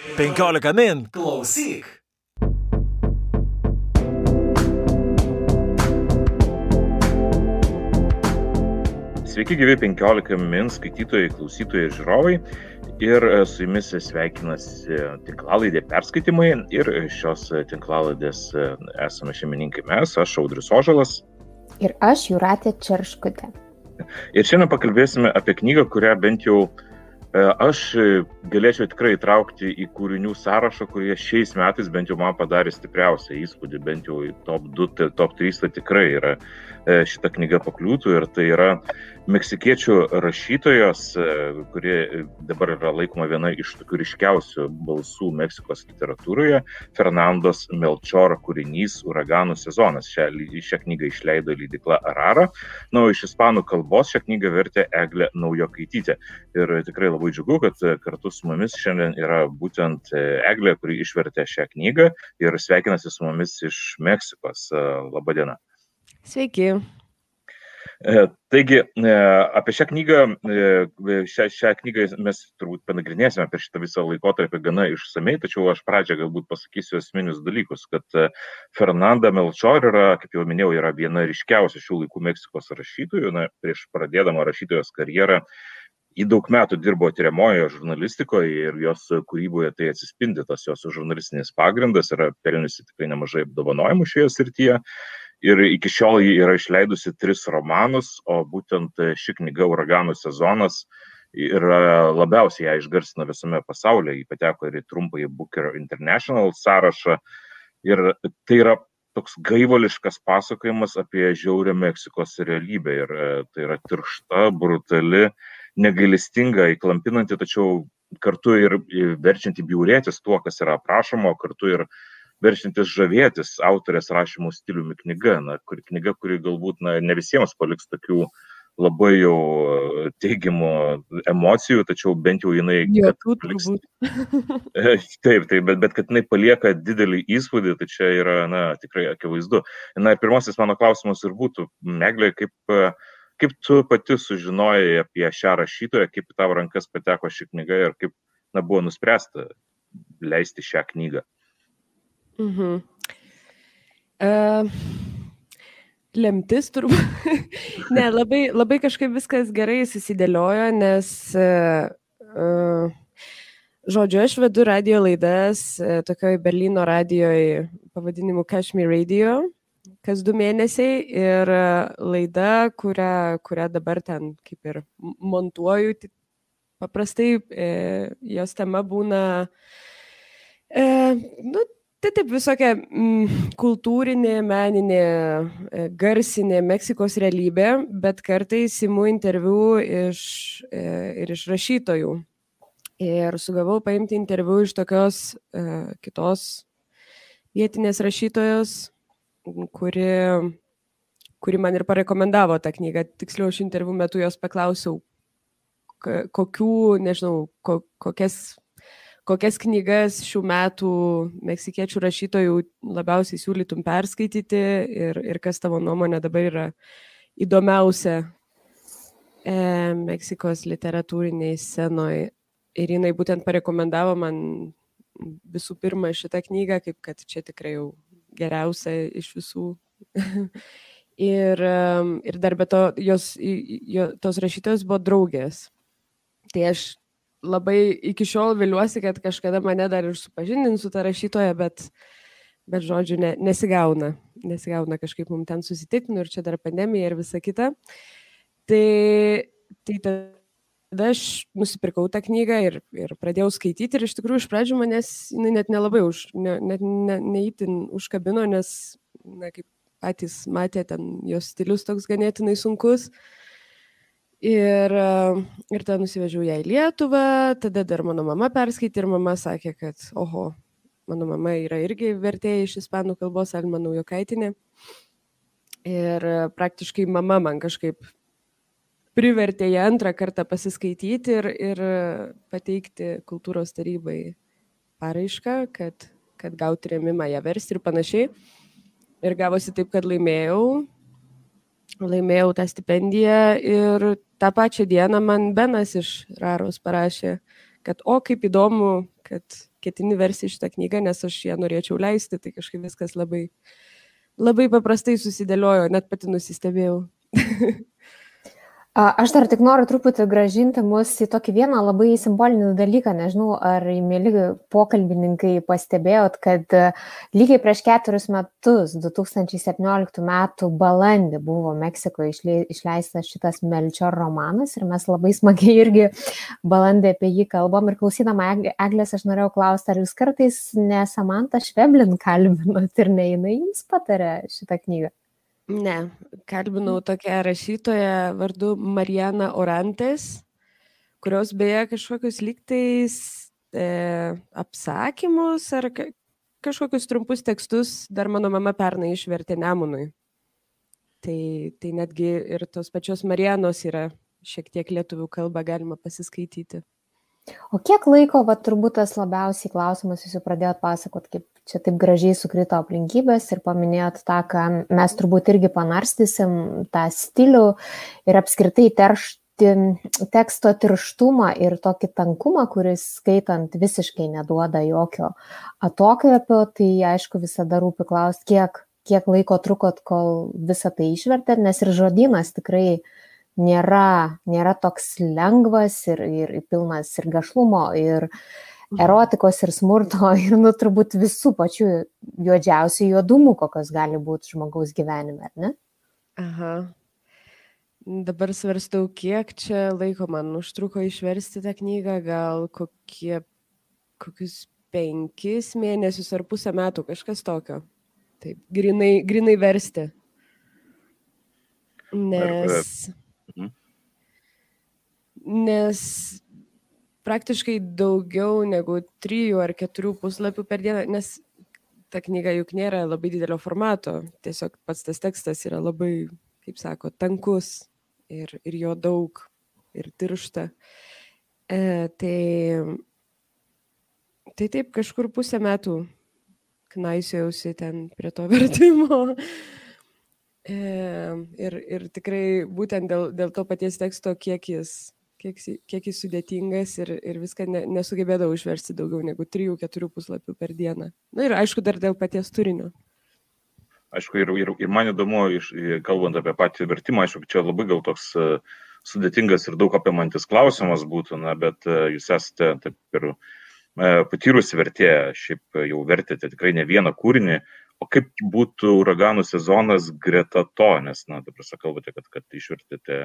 15 min klausyk. Sveiki, gyvi 15 min skaitytojai, klausytojai ir žiūrovai. Ir e, su jumis sveikinasi tinklalaidė perskaitimai ir šios tinklalaidės e, esame šeimininkai mes, aš Audrius Ožalas. Ir aš Juratė Čerškutė. Ir šiandien pakalbėsime apie knygą, kurią bent jau uh, E, aš galėčiau tikrai įtraukti į kūrinių sąrašą, kurie šiais metais bent jau man padarė stipriausią įspūdį, bent jau top 2, top 3 tai tikrai yra. e, šita knyga pakliūtų ir tai yra meksikiečių rašytojos, e, kurie dabar yra laikoma viena iš tokių ryškiausių balsų Meksikos literatūroje, Fernandos Melchor kūrinys Uraganų sezonas. Šią, šią knygą išleido leidikla Arara. Na, o iš ispanų kalbos šią knygą vertė Eglė Naujokaitytė. Ir tikrai labai džiugu, kad kartu su mumis šiandien yra būtent Eglė, kuri išvertė šią knygą ir sveikinasi su mumis iš Meksikos. Labadiena. Sveiki. E, taigi, e, apie šią knygą, e, šią, šią knygą mes turbūt panagrinėsime per šitą visą laikotarpį gana išsamei, tačiau aš pradžią galbūt pasakysiu esminius dalykus, kad Fernanda Melchor yra, kaip jau minėjau, yra viena ryškiausių šių laikų Meksikos rašytojų. Na, prieš pradėdama rašytojos karjerą, Ji daug metų dirbo tyriamojoje žurnalistikoje ir jos kūryboje tai atsispindi tas jos žurnalistinis pagrindas, yra pelniusi tikrai nemažai apdovanojimų šioje srityje ir iki šiol ji yra išleidusi tris romanus, o būtent ši knyga Uraganų sezonas yra labiausiai ją išgarsina visame pasaulyje. Ji pateko ir į trumpąjį Booker International sąrašą. Ir tai yra toks gaivališkas pasakojimas apie žiaurę Meksikos realybę. Ir e, tai yra tiršta, brutali, negailestinga, įklampinanti, tačiau kartu ir verčianti biurėtis tuo, kas yra aprašoma, kartu ir verčiantis žavėtis autorės rašymų stiliumi knyga, na, kuri knyga, kuri galbūt na, ne visiems paliks tokių labai jau teigiamų emocijų, tačiau bent jau jinai... Jokių paliks... taip, taip, bet, bet kad jinai palieka didelį įspūdį, tai čia yra, na, tikrai akivaizdu. Na ir pirmasis mano klausimas ir būtų, Meglė, kaip, kaip tu pati sužinojai apie šią rašytoją, kaip į tavo rankas pateko ši knyga ir kaip, na, buvo nuspręsta leisti šią knygą? Mhm. Uh, lemtis turbūt. ne, labai, labai kažkaip viskas gerai susidėliojo, nes, uh, žodžiu, aš vedu radio laidas uh, tokioj Berlyno radijoje pavadinimu Kashmir Radio kas du mėnesiai ir laida, kurią, kurią dabar ten kaip ir montuoju, tai paprastai e, jos tema būna, e, nu, Tai taip visokia mm, kultūrinė, meninė, e, garsinė Meksikos realybė, bet kartais įimu interviu iš, e, ir iš rašytojų. Ir sugavau paimti interviu iš tokios e, kitos vietinės rašytojos, kuri, kuri man ir parekomendavo tą knygą. Tiksliau, aš interviu metu jos paklausiau, kokių, nežinau, ko, kokias kokias knygas šių metų meksikiečių rašytojų labiausiai siūlytum perskaityti ir, ir kas tavo nuomonė dabar yra įdomiausia e, Meksikos literatūriniai scenoje. Ir jinai būtent parekomendavo man visų pirma šitą knygą, kaip kad čia tikrai jau geriausia iš visų. ir, ir dar be to, jos, jo, tos rašytojos buvo draugės. Tai aš labai iki šiol viliuosi, kad kažkada mane dar ir supažindins su ta rašytoja, bet, bet žodžiu, ne, nesigauna. Nesigauna kažkaip mums ten susitikti, nu ir čia dar pandemija ir visa kita. Tai, tai tada aš nusipirkau tą knygą ir, ir pradėjau skaityti ir iš tikrųjų iš pradžių manęs jinai net nelabai už, ne, net ne, neįtin užkabino, nes, na, kaip patys matė, ten jos stilius toks ganėtinai sunkus. Uh, Ir, ir tada nusivežiau ją į Lietuvą, tada dar mano mama perskaitė ir mama sakė, kad, oho, mano mama yra irgi vertėja iš ispanų kalbos, Alma Naujokaitinė. Ir praktiškai mama man kažkaip privertė ją antrą kartą pasiskaityti ir, ir pateikti kultūros tarybai paraišką, kad, kad gauti remimą ją versti ir panašiai. Ir gavosi taip, kad laimėjau laimėjau tą stipendiją ir tą pačią dieną man Benas iš Raros parašė, kad o kaip įdomu, kad ketini versi šitą knygą, nes aš ją norėčiau leisti, tai kažkaip viskas labai, labai paprastai susidėliojo, net pati nusistebėjau. Aš dar tik noriu truputį gražinti mus į tokį vieną labai simbolinį dalyką. Nežinau, ar mėly pokalbininkai pastebėjot, kad e, lygiai prieš keturis metus, 2017 metų balandį, buvo Meksikoje išleistas šitas Melčior romanas ir mes labai smagiai irgi balandį apie jį kalbam. Ir klausydama Eglės, aš norėjau klausti, ar jūs kartais nesamantą Šveblin kalbinot ir ne jinai jums patarė šitą knygą? Ne, kalbinau tokią rašytoją vardu Marijana Orantės, kurios beje kažkokius lygtais e, apsakymus ar kažkokius trumpus tekstus dar mano mama pernai išvertė Nemunui. Tai, tai netgi ir tos pačios Marijanos yra šiek tiek lietuvių kalba galima pasiskaityti. O kiek laiko, va turbūt tas labiausiai klausimas, jūs jau pradėjot pasakot, kaip čia taip gražiai sukrito aplinkybės ir paminėjot tą, ką mes turbūt irgi panarstysim, tą stilių ir apskritai teršti teksto tirštumą ir tokį tankumą, kuris skaitant visiškai neduoda jokio atokvėpio, tai aišku visada rūpi klausti, kiek, kiek laiko trukot, kol visą tai išvertėt, nes ir žodynas tikrai uh, nėra, nėra toks lengvas ir, ir pilnas ir gašlumo, ir mhm. Erotikos, ir smurto, ir, nu, turbūt visų pačių juodžiausių juodumų, kokios gali būti žmogaus gyvenime, ar ne? Aha. Dabar svarstau, kiek čia laiko man užtruko išversti tą knygą, gal kokie, kokius penkis mėnesius ar pusę metų, kažkas tokio. Taip, grinai, grinai versti. Nes. Mhm. Nes praktiškai daugiau negu trijų ar keturių puslapių per dieną, nes ta knyga juk nėra labai didelio formato, tiesiog pats tas tekstas yra labai, kaip sako, tankus ir, ir jo daug ir tiršta. E, tai, tai taip kažkur pusę metų knaisiausi ten prie to vertimo. Ir, ir tikrai būtent dėl, dėl to paties teksto, kiek jis, kiek, kiek jis sudėtingas ir, ir viską ne, nesugebėdavau išversti daugiau negu 3-4 puslapių per dieną. Na ir aišku, dar dėl paties turinio. Aišku, ir, ir, ir man įdomu, iš, kalbant apie patį vertimą, aišku, čia labai gal toks uh, sudėtingas ir daug apimantis klausimas būtų, na, bet uh, jūs esate taip ir uh, patyrusi vertėja, šiaip jau vertėte tikrai ne vieną kūrinį, o kaip būtų uraganų sezonas greta to, nes, na, tu prasa kalbate, kad, kad išvertėte,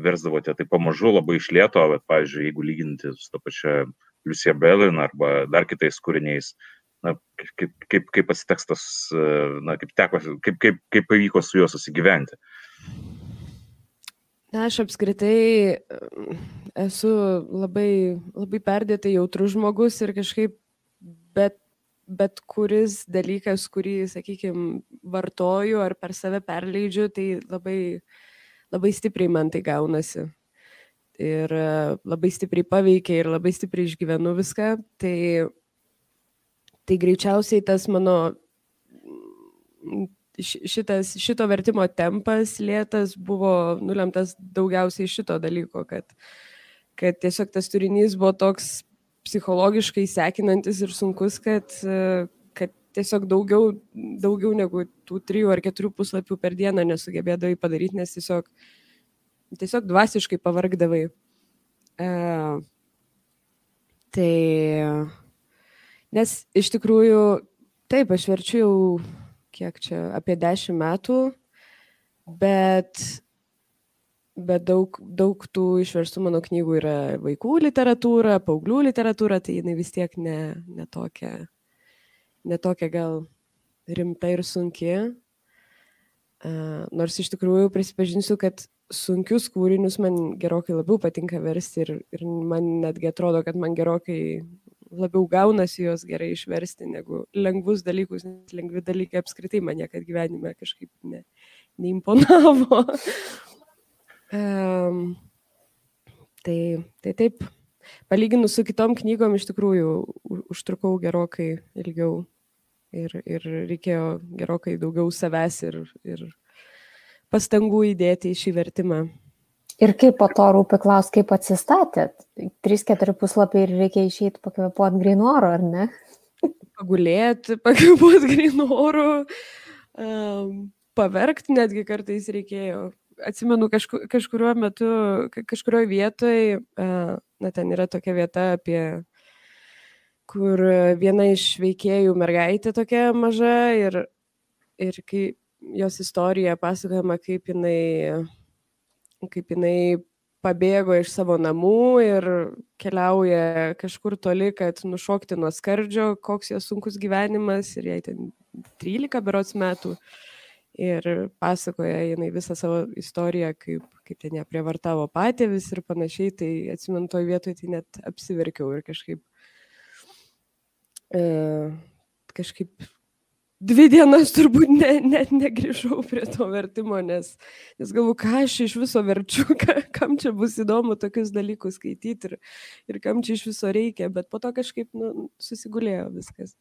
versdavote tai pamažu labai išlėto, bet, pavyzdžiui, jeigu lyginti su to pačia Lucia Belin arba dar kitais kūriniais, na, kaip, kaip, kaip pats tekstas, na, kaip, teko, kaip, kaip, kaip pavyko su juo susigyventi. Na, aš apskritai esu labai, labai perdėtai jautrus žmogus ir kažkaip, bet bet kuris dalykas, kurį, sakykime, vartoju ar per save perleidžiu, tai labai, labai stipriai man tai gaunasi. Ir e, labai stipriai paveikia ir labai stipriai išgyvenu viską. Tai, tai greičiausiai tas mano šitas, šito vertimo tempas lėtas buvo nulemtas daugiausiai šito dalyko, kad, kad tiesiog tas turinys buvo toks psichologiškai sekinantis ir sunkus, kad, kad tiesiog daugiau, daugiau negu tų trijų ar keturių puslapių per dieną nesugebėdavai padaryti, nes tiesiog, tiesiog dvasiškai pavargdavai. E, tai, nes iš tikrųjų, taip, aš verčiu jau kiek čia, apie dešimt metų, bet bet daug, daug tų išverstų mano knygų yra vaikų literatūra, paauglių literatūra, tai jinai vis tiek ne, ne, tokia, ne tokia gal rimta ir sunki. Uh, nors iš tikrųjų prisipažinsiu, kad sunkius kūrinius man gerokai labiau patinka versti ir, ir man netgi atrodo, kad man gerokai labiau gaunasi juos gerai išversti negu lengvus dalykus, nes lengvi dalykai apskritai man niekada gyvenime kažkaip ne, neimponavo. Um, tai, tai taip, palyginus su kitom knygom iš tikrųjų užtrukau gerokai ilgiau ir, ir reikėjo gerokai daugiau savęs ir, ir pastangų įdėti į šį vertimą. Ir kaip po to rūpi klaus, kaip atsistatėt? 3-4 puslapiai ir reikia išeiti pakvepuoti grino oro, ar ne? Pagulėti, pakvepuoti grino oro, um, paverkti netgi kartais reikėjo. Atsimenu, kažku, kažkuriuo metu, kažkurioje vietoje, uh, na ten yra tokia vieta apie kur viena iš veikėjų mergaitė tokia maža ir, ir kai jos istorija pasakojama, kaip jinai, kaip jinai pabėgo iš savo namų ir keliauja kažkur toli, kad nušokti nuo skardžio, koks jos sunkus gyvenimas ir jai ten 13 berots metų. Ir pasakoja jinai visą savo istoriją, kaip, kaip ten ją prievartavo patėvis ir panašiai, tai atsimenu toj vietoje tai net apsiverkiau ir kažkaip e, kažkaip dvi dienas turbūt ne, net negrįžau prie to vertimo, nes, nes galvoju, ką aš iš viso verčiu, ka, kam čia bus įdomu tokius dalykus skaityti ir, ir kam čia iš viso reikia, bet po to kažkaip nu, susigulėjo viskas.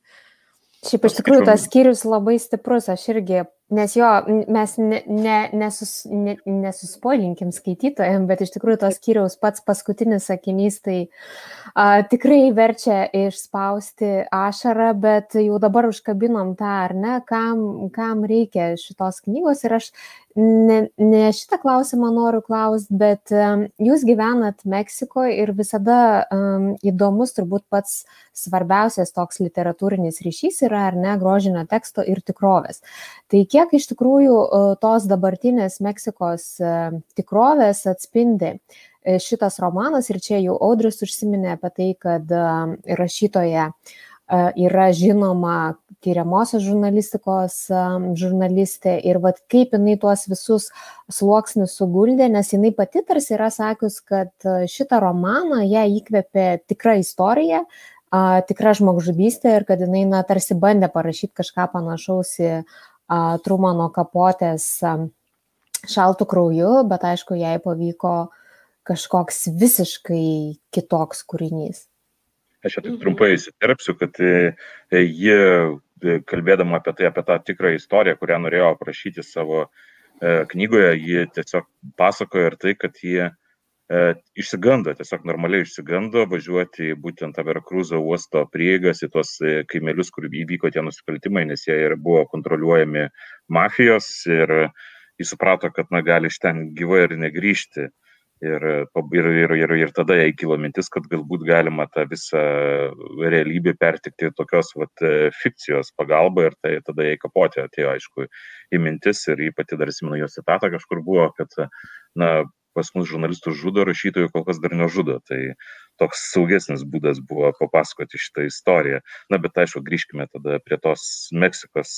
Šiaip iš tikrųjų tas skyrius labai stiprus, aš irgi, nes jo, mes ne, ne, nesus, ne, nesuspoilinkim skaitytojams, bet iš tikrųjų tos skyriaus pats paskutinis sakinys tai a, tikrai verčia išspausti ašarą, bet jau dabar užkabinom tą, ar ne, kam, kam reikia šitos knygos ir aš ne, ne šitą klausimą noriu klausti, bet um, jūs gyvenat Meksikoje ir visada um, įdomus turbūt pats svarbiausias toks literatūrinis ryšys yra, ar ne, grožinio teksto ir tikrovės. Tai kiek iš tikrųjų uh, tos dabartinės Meksikos uh, tikrovės atspindi uh, šitas romanas. Ir čia jau Audrius užsiminė apie tai, kad rašytoje yra žinoma tyriamosios žurnalistikos žurnalistė. Ir vat kaip jinai tuos visus sluoksnius suguldė, nes jinai pati tarsi yra sakius, kad šitą romaną ją įkvėpė tikra istorija, tikra žmogžudystė ir kad jinai na, tarsi bandė parašyti kažką panašaus į Trumano kapotės šaltų krauju, bet aišku, jai pavyko kažkoks visiškai kitoks kūrinys. Aš tik trumpai įsiterpsiu, kad e, e, ji, e, kalbėdama apie tai, apie tą tikrą istoriją, kurią norėjo aprašyti savo knygoje, ji tiesiog pasakojo ir tai, kad ji išsigando, tiesiog normaliai išsigando važiuoti būtent Averkrūzo uosto prieigas į tuos kaimelius, kur įvyko tie nusikaltimai, nes jie ir buvo kontroliuojami mafijos ir jis suprato, kad na, gali iš ten gyvai ir negrįžti. Ir, ir, ir, ir, ir tada jai kilo mintis, kad galbūt galima tą visą realybę pertikti tokios vat, fikcijos pagalba ir tai tada jai kapotė atėjo, aišku, į mintis ir jį pati dar simenu jos citatą kažkur buvo, kad, na, pas mus žurnalistų žudo, rašytojų kol kas dar nežudo. Tai toks saugesnis būdas buvo papasakoti šitą istoriją. Na, bet aišku, grįžkime tada prie tos Meksikos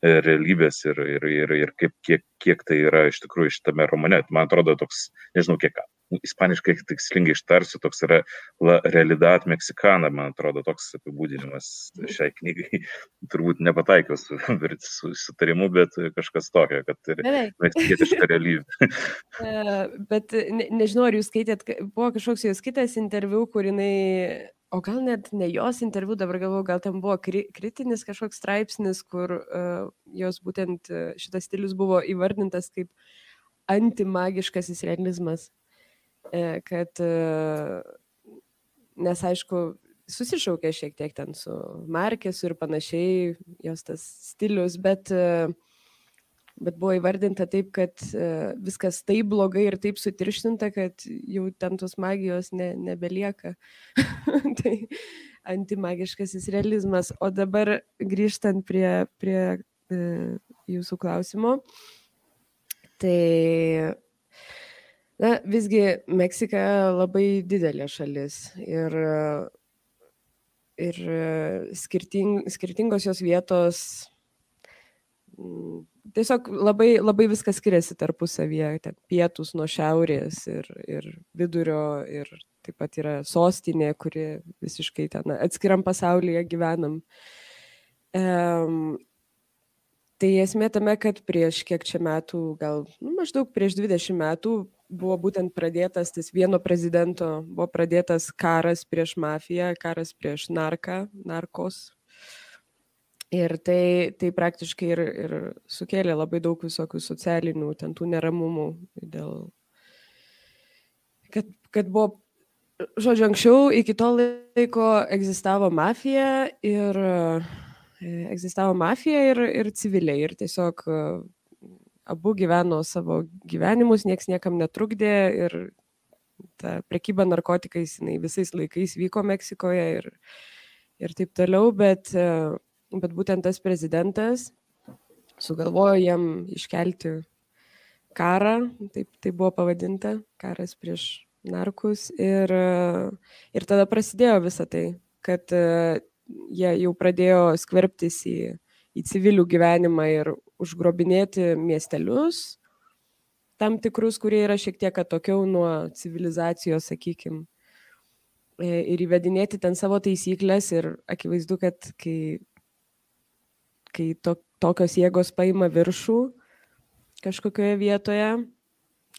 realybės ir, ir, ir, ir kaip, kiek, kiek tai yra iš tikrųjų šitame romane. Man atrodo, toks, nežinau kiek, ispaniškai tikslingai ištarsiu, toks yra La Realidad Mexicana, man atrodo, toks apibūdinimas šiai knygai. Turbūt nepataikiau su, su sutarimu, bet kažkas tokio, kad ir meksikietiška realybė. bet ne, nežinau, ar jūs skaitėt, buvo kažkoks jos kitas interviu, kur jinai o gal net ne jos interviu, dabar galvoju, gal ten buvo kri kritinis kažkoks straipsnis, kur uh, jos būtent uh, šitas stilius buvo įvardintas kaip antimagiškasis realizmas. Uh, kad, uh, nes aišku, susišaukė šiek tiek ten su Markesu ir panašiai, jos tas stilius, bet uh, bet buvo įvardinta taip, kad viskas taip blogai ir taip sutirštinta, kad jau ten tos magijos ne, nebelieka. tai antimagiškasis realizmas. O dabar grįžtant prie, prie jūsų klausimo, tai na, visgi Meksika labai didelė šalis ir, ir skirting, skirtingos jos vietos tiesiog labai, labai viskas skiriasi tarpusavyje, ten pietus nuo šiaurės ir, ir vidurio ir taip pat yra sostinė, kuri visiškai ten atskiram pasaulyje gyvenam. Um, tai esmė tame, kad prieš kiek čia metų, gal nu, maždaug prieš 20 metų buvo būtent pradėtas tas vieno prezidento, buvo pradėtas karas prieš mafiją, karas prieš narką, narkos, Ir tai, tai praktiškai ir, ir sukėlė labai daug visokių socialinių ten tų neramumų dėl, kad, kad buvo, žodžiu, anksčiau iki to laiko egzistavo mafija ir egzistavo mafija ir, ir civiliai. Ir tiesiog abu gyveno savo gyvenimus, nieks niekam netrukdė ir ta prekyba narkotikais jinai visais laikais vyko Meksikoje ir, ir taip toliau, bet, bet būtent tas prezidentas sugalvojo jam iškelti karą, taip tai buvo pavadinta, karas prieš narkus ir, ir tada prasidėjo visa tai, kad jie jau pradėjo skverbtis į, į civilių gyvenimą ir užgrobinėti miestelius, tam tikrus, kurie yra šiek tiek atokiau nuo civilizacijos, sakykim, ir įvedinėti ten savo taisyklės ir akivaizdu, kad kai, kai to, tokios jėgos paima viršų kažkokioje vietoje,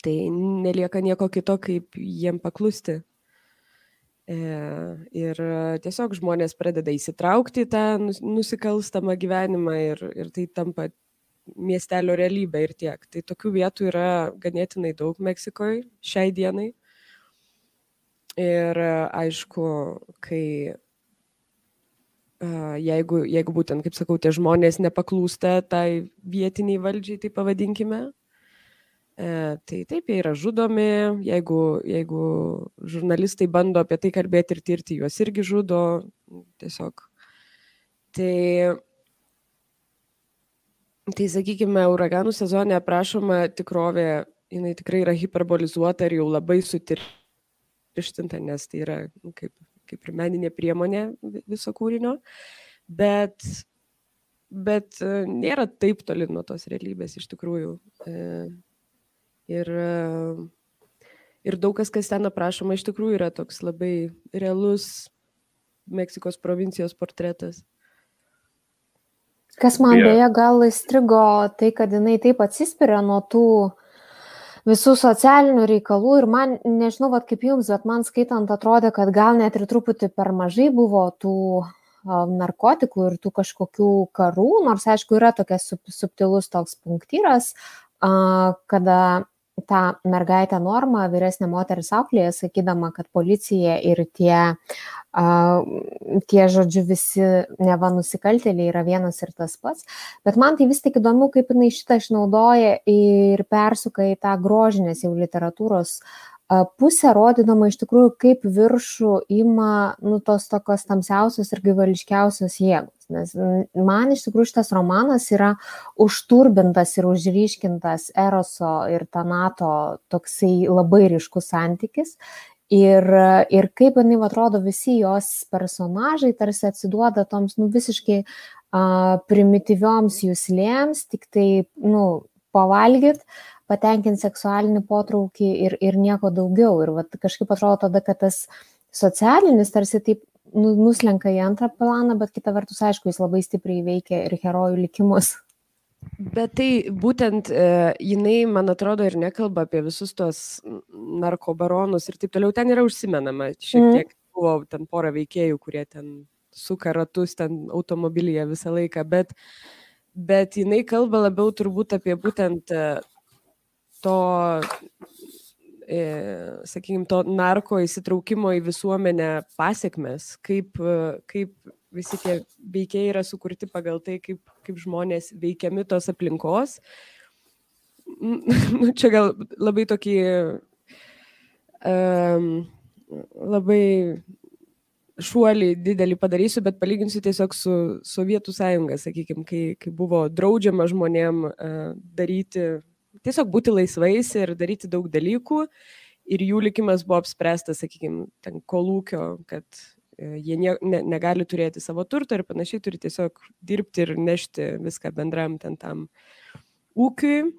tai nelieka nieko kito, kaip jiem paklusti. E, ir tiesiog žmonės pradeda įsitraukti tą nusikalstamą gyvenimą ir, ir tai tampa miestelio realybė ir tiek. Tai tokių vietų yra ganėtinai daug Meksikoje šiai dienai. Ir aišku, kai jeigu, jeigu būtent, kaip sakau, tie žmonės nepaklūsta tai vietiniai valdžiai, tai pavadinkime, e, tai taip, jie yra žudomi, jeigu, jeigu žurnalistai bando apie tai kalbėti ir tirti, juos irgi žudo, tiesiog. Tai Tai sakykime, uraganų sezone aprašoma tikrovė, jinai tikrai yra hiperbolizuota ir jau labai sutirštinta, nes tai yra nu, kaip, kaip ir meninė priemonė viso kūrinio, bet, bet e, nėra taip toli nuo tos realybės iš tikrųjų. E, ir, e, ir daug kas, kas ten aprašoma, iš tikrųjų yra toks labai realus Meksikos provincijos portretas. Kas man beje. gal įstrigo, tai kad jinai taip atsispiria nuo tų visų socialinių reikalų ir man, nežinau, vat, kaip jums, bet man skaitant atrodė, kad gal net ir truputį per mažai buvo tų narkotikų ir tų kažkokių karų, nors aišku yra tokias subtilus toks punktyras, kada tą mergaitę normą vyresnė moteris auklėje, sakydama, kad policija ir tie, uh, tie žodžiu, visi neva nusikaltėliai yra vienas ir tas pats. Bet man tai vis tik įdomu, kaip jinai šitą išnaudoja ir persuka į tą grožinės jau literatūros pusę, rodydama iš tikrųjų, kaip viršų ima nu, tos tokios tamsiausios ir gaivališkiausios jėgos. Nes man iš tikrųjų šitas romanas yra užturbintas ir užryškintas Eroso ir Tanato toksai labai ryškus santykis. Ir, ir kaip jinai atrodo, visi jos personažai tarsi atsiduoda toms nu, visiškai uh, primityvioms jūslėms, tik tai nu, pavalgyt, patenkinti seksualinį potraukį ir, ir nieko daugiau. Ir vat, kažkaip atrodo tada, kad tas socialinis tarsi taip nu, nuslenka į antrą planą, bet kita vertus, aišku, jis labai stipriai veikia ir herojų likimus. Bet tai būtent e, jinai, man atrodo, ir nekalba apie visus tos narkobaronus ir taip toliau. Ten yra užsimenama, šiek mm. tiek mm. buvo ten pora veikėjų, kurie ten suka ratus ten automobilyje visą laiką, bet, bet jinai kalba labiau turbūt apie būtent e, to E, sakykime, to narko įsitraukimo į visuomenę pasiekmes, kaip, kaip visi tie veikiai yra sukurti pagal tai, kaip, kaip žmonės veikiami tos aplinkos. Nu, čia gal labai tokį um, labai šuolį didelį padarysiu, bet palyginsiu tiesiog su Sovietų sąjunga, sakykime, kai, kai buvo draudžiama žmonėm uh, daryti tiesiog būti laisvais ir daryti daug dalykų. Ir jų likimas buvo apspręstas, sakykime, ten kolūkio, kad e, jie ne, ne, negali turėti savo turto ir panašiai, turi tiesiog dirbti ir nešti viską bendram ten tam ūkiui.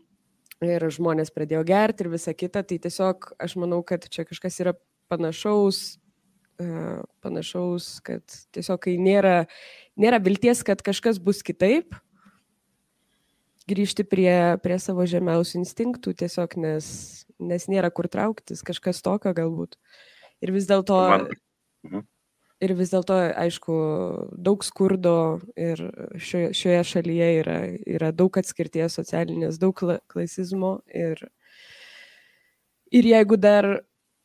Ir žmonės pradėjo gerti ir visa kita. Tai tiesiog aš manau, kad čia kažkas yra panašaus, uh, panašaus, kad tiesiog kai nėra, nėra vilties, kad kažkas bus kitaip, grįžti prie, prie savo žemiausių instinktų tiesiog, nes, nes nėra kur trauktis, kažkas tokio galbūt. Ir vis dėlto, mhm. ir vis dėlto, aišku, daug skurdo ir šioje, šioje šalyje yra, yra daug atskirties socialinės, daug klasizmo ir, ir jeigu dar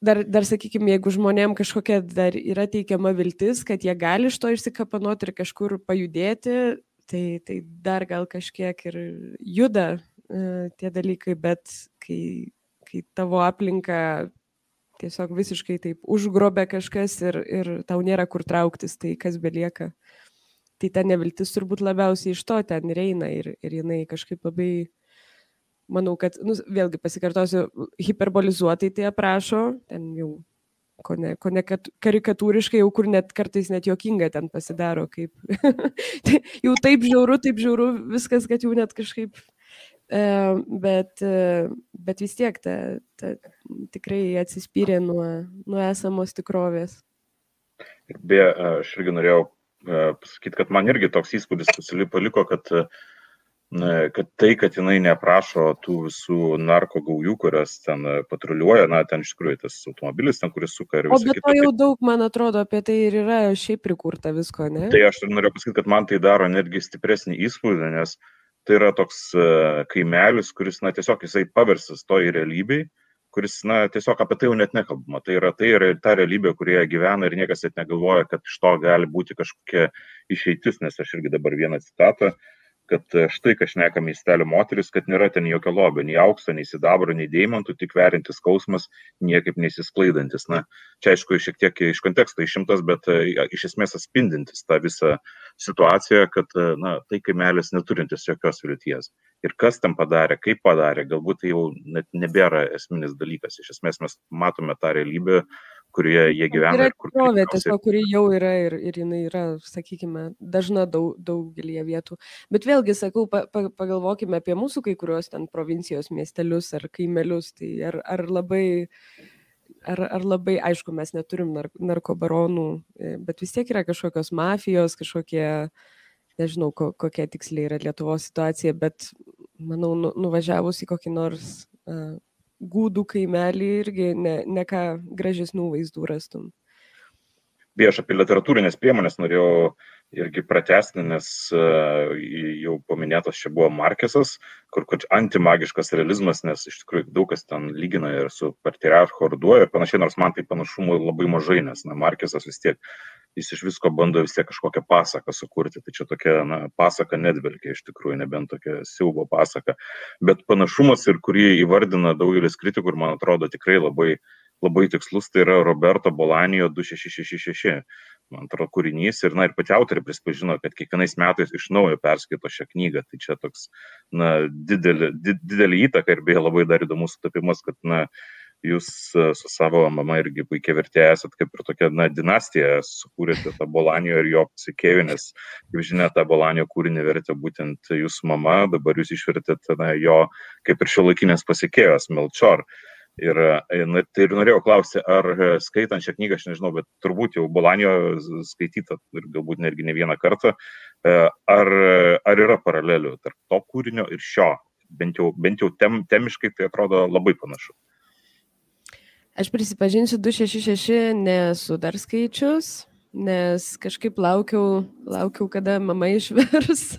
dar, dar sakykime, jeigu žmonėm kažkokia dar yra teikiama viltis, kad jie gali iš to išsikapanoti ir kažkur pajudėti, tai, tai dar gal kažkiek ir juda e, tie dalykai, bet kai, kai tavo aplinka tiesiog visiškai taip užgrobė kažkas ir, ir tau nėra kur trauktis, tai kas belieka. Tai ta neviltis turbūt labiausiai iš to ten ir eina ir, ir jinai kažkaip labai, manau, kad, nu, vėlgi pasikartosiu, hiperbolizuotai tai aprašo, ten jau ko ne, ko ne karikatūriškai, jau kur net kartais net jokinga ten pasidaro, kaip tai jau taip žiauru, taip žiauru viskas, kad jau net kažkaip bet, bet vis tiek ta, ta, tikrai atsispyrė nuo, nuo esamos tikrovės. Beje, aš irgi norėjau pasakyti, kad man irgi toks įspūdis paliko, kad, kad tai, kad jinai neprašo tų visų narko gaujų, kurias ten patruliuoja, na, ten iš tikrųjų tas automobilis, ten, kuris suka ir visą kitą. O bet to jau daug, man atrodo, apie tai ir yra šiaip prikurta visko, ne? Tai aš norėjau pasakyti, kad man tai daro netgi stipresnį įspūdį, nes uh, tai yra toks e, kaimelis, kuris, na, tiesiog jisai paversas toj realybei, kuris, na, tiesiog apie tai jau net nekalbama. Tai yra, tai yra ta realybė, kurioje gyvena ir niekas net negalvoja, kad iš to gali būti kažkokia išeitis, nes aš irgi dabar vieną citatą kad e, štai, ką šneka miestelio moteris, kad nėra ten jokio lobio, nei aukso, nei sidabro, nei deimantų, tik verintis skausmas, niekaip nesisklaidantis. Na, čia aišku, šiek tiek iš konteksto išimtas, bet e, iš esmės atspindintis tą visą situaciją, kad, e, na, tai kaimelis neturintis jokios vilties. Ir kas tam padarė, kaip padarė, galbūt tai jau net nebėra esminis dalykas. Iš esmės mes matome tą realybę, kurioje jie gyvena. Yra tikrovė tiesiog, kuri jau yra ir, ir jinai yra, sakykime, dažna daug, daugelį vietų. Bet vėlgi, sakau, pa, pa, pagalvokime apie mūsų kai kuriuos ten provincijos miestelius ar kaimelius. Tai ar, ar labai... Ar, ar labai, aišku, mes neturim nar, narkobaronų, e, bet vis tiek yra kažkokios mafijos, kažkokie, nežinau, ko, kokia tiksliai yra Lietuvos situacija, bet manau, nu, nuvažiavus į kokį nors uh, gūdų kaimelį irgi ne, ne ką gražesnių vaizdų rastum. Beje, aš apie literatūrinės priemonės norėjau irgi pratesti, nes uh, jau paminėtas čia buvo Markesas, kur antimagiškas realizmas, nes iš tikrųjų daug kas ten lygina ir su patriarcho orduoju ir panašiai, nors man tai panašumų labai mažai, nes na, Markesas vis tiek jis iš visko bando vis tiek kažkokią pasaką sukurti. Tai čia tokia na, pasaka nedvelgia iš tikrųjų, nebent tokia siaubo pasaka. Bet panašumas ir kurį įvardina daugelis kritikų ir man atrodo tikrai labai, labai tikslus, tai yra Roberto Bolanijo 2666. Man atrodo, kūrinys ir, na, ir pati autorė prispažino, kad kiekvienais metais iš naujo perskaito šią knygą. Tai čia toks, na, didelį, didelį įtaką ir beje labai dar įdomus sutapimas, kad, na, jūs e, su savo mama irgi puikiai vertėja esat kaip ir tokia, na, dinastija, sukūrėte tą Bolanio ir jo pasikėjų, nes, kaip žinia, tą Bolanio kūrinį vertė būtent jūsų mama, dabar jūs išvertėte na, jo kaip ir šio laikinės pasikėjos Melchor. Ir, e, na, tai ir norėjau klausti, ar e, skaitant šią knygą, aš nežinau, bet turbūt jau Bolanio skaityta ir galbūt netgi ne vieną kartą, ar, ar yra paralelių tarp to kūrinio ir šio, bent jau, bent jau tem, temiškai tai atrodo labai panašu. Aš prisipažinsiu, 266 nesu dar skaičius, nes kažkaip laukiau, laukiau kada mama išvers,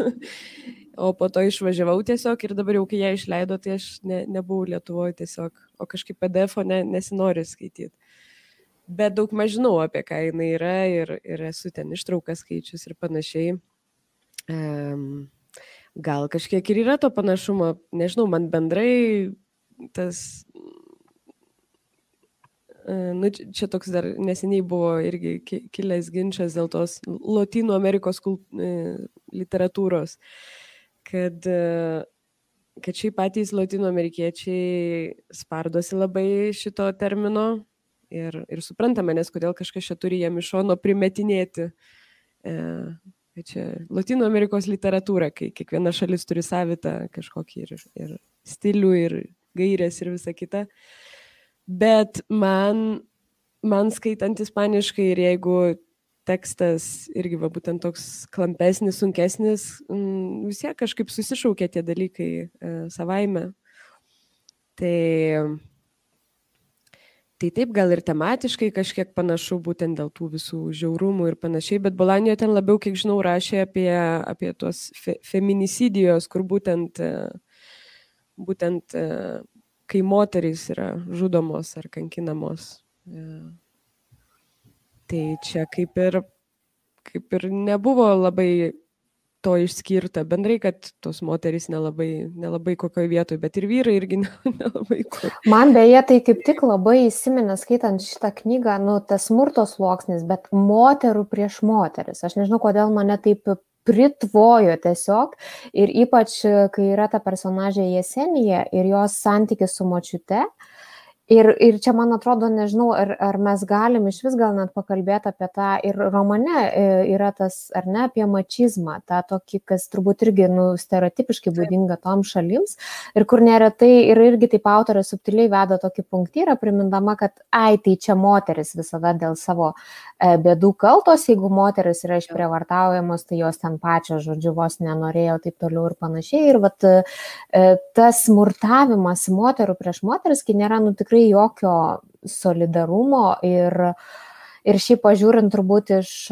o po to išvažiavau tiesiog ir dabar jau, kai ją išleido, tai aš ne, nebuvau Lietuvoje tiesiog, o kažkaip PDF-o ne, nesinori skaityti. Bet daug maž žinau, apie ką jinai yra ir, ir esu ten ištraukas skaičius ir panašiai. Um, gal kažkiek ir yra to panašumo, nežinau, man bendrai tas Nu, čia toks dar neseniai buvo irgi kilęs ginčas dėl tos Latino Amerikos kult, e, literatūros, kad, e, kad šiaip patys Latino amerikiečiai spardosi labai šito termino ir, ir suprantame, nes kodėl kažkas čia turi jam iš šono primetinėti. E, čia Latino Amerikos literatūra, kai kiekviena šalis turi savitą kažkokį ir, ir stilių, ir gairės ir visa kita. E, Bet man, man skaitant ispaniškai ir jeigu tekstas irgi va būtent toks klampesnis, sunkesnis, mm, vis tiek kažkaip susišaukia tie dalykai e, savaime. Tai, tai taip gal ir tematiškai kažkiek panašu būtent dėl tų visų žiaurumų ir panašiai, bet Bolanijo ten labiau, kiek žinau, rašė apie, apie tuos fe, feminicidijos, kur būtent, e, būtent e, kai moterys yra žudomos ar kankinamos Tai čia kaip ir, kaip ir nebuvo labai to išskirta. Bendrai, kad tos moterys nelabai, nelabai kokioje vietoje, bet ir vyrai irgi nelabai kur. Man beje, tai kaip tik labai įsiminė skaitant šitą knygą, nu, tas smurto sluoksnis, bet moterų prieš moteris. Aš nežinau, kodėl mane taip pritvojo tiesiog ir ypač, kai yra ta personažė Jesenija ir jos santykis su močiute, uh, Ir, ir čia, man atrodo, nežinau, ar, ar mes galim iš vis gal net pakalbėti apie tą, ir romane e, yra tas, ar ne, apie mačizmą, tą tokį, kas turbūt irgi, nu, stereotipiškai būdinga tom šalims, ir kur neretai, ir irgi taip autorė subtiliai veda tokį punktyrą, primindama, kad, ai, tai čia moteris visada dėl savo e, bėdų kaltos, jeigu moteris yra išprievartaujamos, tai jos ten pačios, žodžiu, vos nenorėjo taip toliau ir panašiai. Ir vat, e, tas smurtavimas moterų prieš moteris, kai nėra, nu, tikrai tikrai jokio solidarumo ir, ir šiaip pažiūrint turbūt iš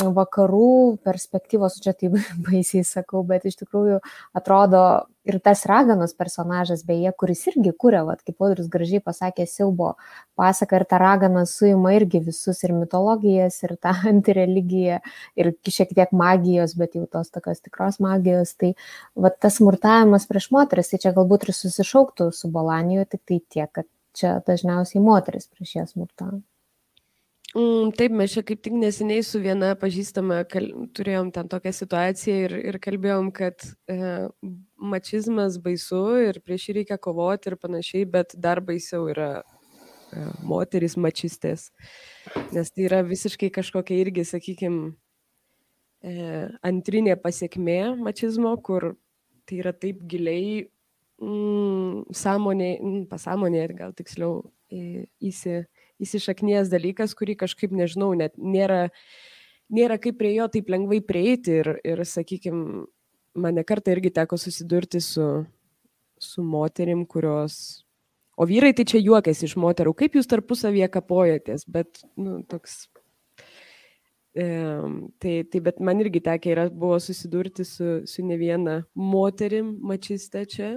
vakarų perspektyvos, čia taip baisiai sakau, bet iš tikrųjų atrodo ir tas raganos personažas, beje, kuris irgi kūrė, vat, kaip Audrius gražiai pasakė, siaubo pasaką ir ta ragana suima irgi visus ir mitologijas, ir tą antireligiją, ir šiek tiek magijos, bet jau tos tokios tikros magijos, tai vat, tas smurtavimas prieš moteris, tai čia galbūt ir susišauktų su Bolanijo, tik tai tiek, kad čia dažniausiai moteris prieš jas smurtauja. Mm, taip, mes čia kaip tik neseniai su viena pažįstama kal... turėjom ten tokią situaciją ir, ir kalbėjom, kad e, mačizmas baisu ir prieš jį reikia kovoti ir panašiai, bet dar baisiau yra e, moteris mačistės. Nes tai yra visiškai kažkokia irgi, sakykime, e, antrinė pasiekmė mačizmo, kur tai yra taip giliai mm, sąmonė, mm, pasąmonė, gal tiksliau, įsi įsišaknijęs dalykas, kurį kažkaip, nežinau, net nėra, nėra kaip prie jo taip lengvai prieiti ir, ir sakykime, mane kartą irgi teko susidurti su, su moterim, kurios... O vyrai tai čia juokiasi iš moterų, kaip jūs tarpusavėje kapojatės, bet, nu, toks tai, tai bet man irgi tekia yra, buvo susidurti su, su ne viena moterim mačiste čia.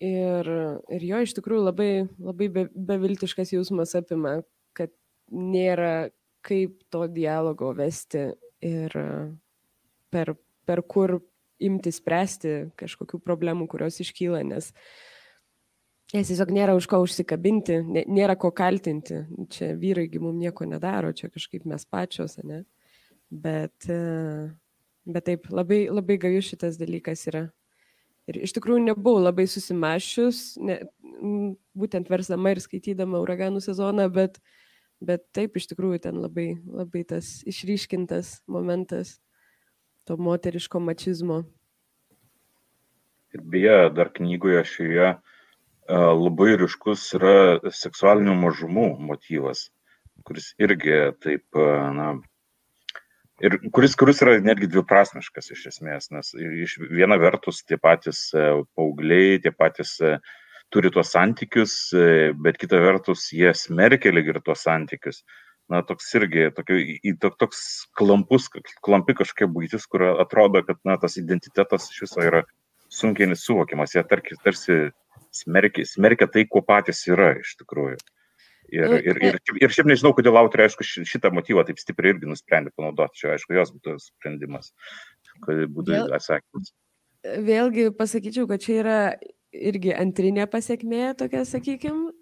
Ir, ir jo iš tikrųjų labai, labai be, beviltiškas jausmas apima, kad nėra kaip to dialogo vesti ir per, per kur imti spręsti kažkokių problemų, kurios iškyla, nes jas tiesiog nėra už ko užsikabinti, nėra ko kaltinti. Čia vyraigi mums nieko nedaro, čia kažkaip mes pačios, ne? Bet, bet taip, labai, labai gajus šitas dalykas yra. Ir iš tikrųjų nebuvau labai susimašius, ne, būtent versdama ir skaitydama uraganų sezoną, bet, bet taip iš tikrųjų ten labai, labai tas išryškintas momentas to moteriško mačizmo. Ir beje, dar knygoje šioje labai ryškus yra seksualinių mažumų motyvas, kuris irgi taip, na, ir kuris, kuris yra netgi dviprasmiškas iš esmės, nes iš viena vertus tie patys e, paaugliai, tie patys e, turi tuos santykius, e, bet kita vertus jie smerkia lyg ir tuos santykius. Na, toks irgi tokio, toks klampus, klampi kažkokia būtis, kur atrodo, kad na, tas identitetas iš viso yra sunkiai nesuvokiamas. Jie tarsi, tarsi smerkia, smerkia tai, kuo patys yra iš tikrųjų. Ir, ir, ir, ir šiaip nežinau, kodėl autorė, aišku, šitą motyvą taip stipriai irgi nusprendė panaudoti. Čia, aišku, jos būtų sprendimas, kad būtų Vėl, atsakymas. Vėlgi pasakyčiau, kad čia yra irgi antrinė pasiekmė, tokia, sakykime,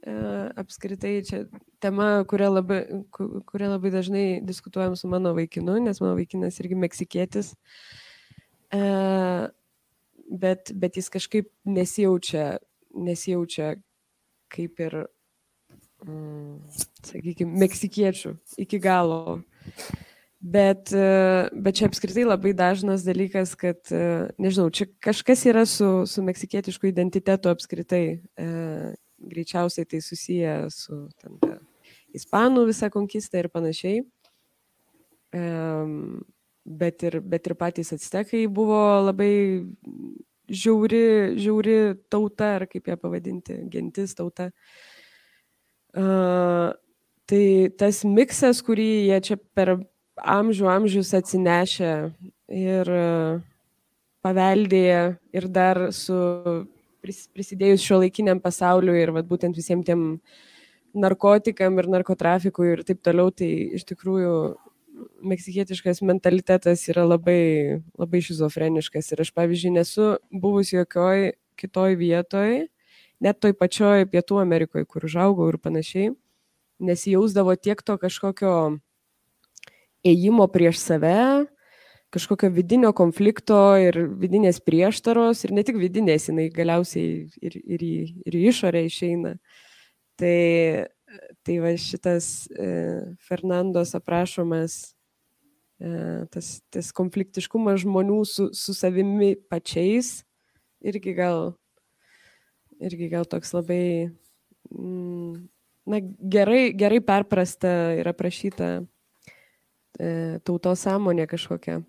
apskritai čia tema, kurią labai, kurią labai dažnai diskutuojam su mano vaikinu, nes mano vaikinas irgi meksikietis, e, bet, bet jis kažkaip nesijaučia, nesijaučia kaip ir sakykime, meksikiečių iki galo. Bet, e, bet čia apskritai labai dažnas dalykas, kad, e, nežinau, čia kažkas yra su, su meksikietišku identitetu apskritai. E, greičiausiai tai susiję su ten, ta, ispanų visa konkista ir panašiai. E, bet, ir, bet ir patys atstekai buvo labai žiauri, žiauri tauta, ar kaip ją pavadinti, gentis tauta. E, Uh, tai tas miksas, kurį jie čia per amžių amžius atsinešė ir uh, paveldėję ir dar su prisidėjus šio laikiniam pasauliu ir vat, būtent visiems tiem narkotikam ir narkotrafikui ir taip toliau, tai iš tikrųjų meksikietiškas mentalitetas yra labai, labai šizofreniškas. Ir aš, pavyzdžiui, nesu buvus jokioj kitoj vietoj, net toj pačioj Pietų Amerikoje, kur užaugau ir panašiai, nesijausdavo tiek to kažkokio ėjimo prieš save, kažkokio vidinio konflikto ir vidinės prieštaros, ir ne tik vidinės, jinai galiausiai ir, ir, ir į išorę išeina. Tai, tai va šitas e, Fernandos aprašomas, e, tas, tas konfliktiškumas žmonių su, su savimi pačiais, irgi gal, irgi gal toks labai, mm, na, gerai, gerai perprasta ir aprašyta e, tautos sąmonė kažkokia.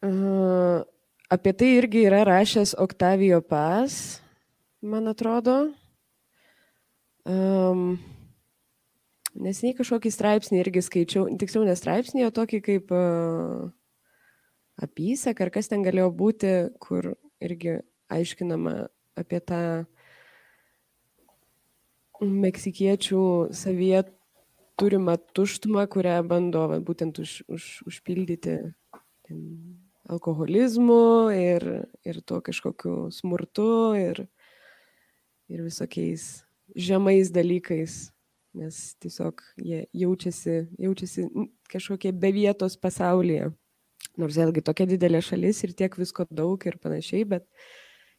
Uh, apie tai irgi yra rašęs Octavio Pas, man atrodo. Um, nesiniai kažkokį straipsnį irgi skaičiau, tiksliau ne straipsnį, o tokį kaip uh, apysaką, ar kas ten galėjo būti, kur irgi aiškinama apie tą meksikiečių savyje turimą tuštumą, kurią bando va, būtent už, už, užpildyti ten, alkoholizmu ir, ir tuo kažkokiu smurtu ir, ir visokiais žemais dalykais, nes tiesiog jie jaučiasi, jaučiasi kažkokie be vietos pasaulyje. Nors vėlgi tokia didelė šalis ir tiek visko daug ir panašiai, bet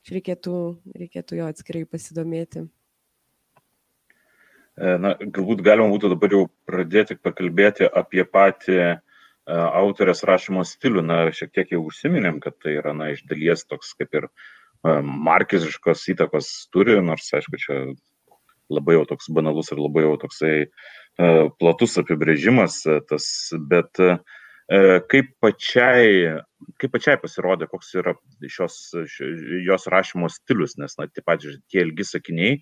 reikėtų, reikėtų jo atskirai pasidomėti. E, na, galbūt galima būtų dabar jau pradėti pakalbėti apie patį e, autorės rašymo stilių. Na, šiek tiek jau užsiminėm, kad tai yra, na, iš dalies toks kaip ir e, markiziškos įtakos turi, nors, aišku, čia labai jau toks banalus ir labai jau toksai platus apibrėžimas tas, bet uh, kaip pačiai, kaip pačiai pasirodė, koks yra šios, jos rašymo stilius, nes, na, tie patys tie ilgi sakiniai.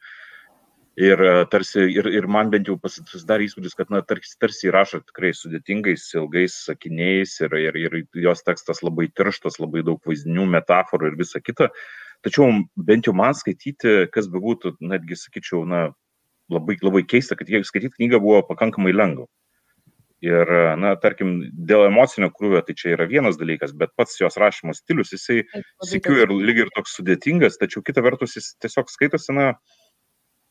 Ir, e, tarsi, ir, ir man bent jau pasidarė įspūdis, kad na, tarsi, tarsi rašo tikrai sudėtingais, ilgais sakiniais ir, ir, ir jos tekstas labai tirštas, labai daug vaizdinių, metaforų ir visa kita. Tačiau bent jau man skaityti, kas bebūtų, netgi sakyčiau, na, labai, labai keista, kad jie skaityti knygą buvo pakankamai lengva. Ir, na, tarkim, dėl emocinio krūvio tai čia yra vienas dalykas, bet pats jos rašymo stilius, jisai, sikiu, ir lyg ir toks sudėtingas, tačiau kita vertus jis tiesiog skaitosi, na,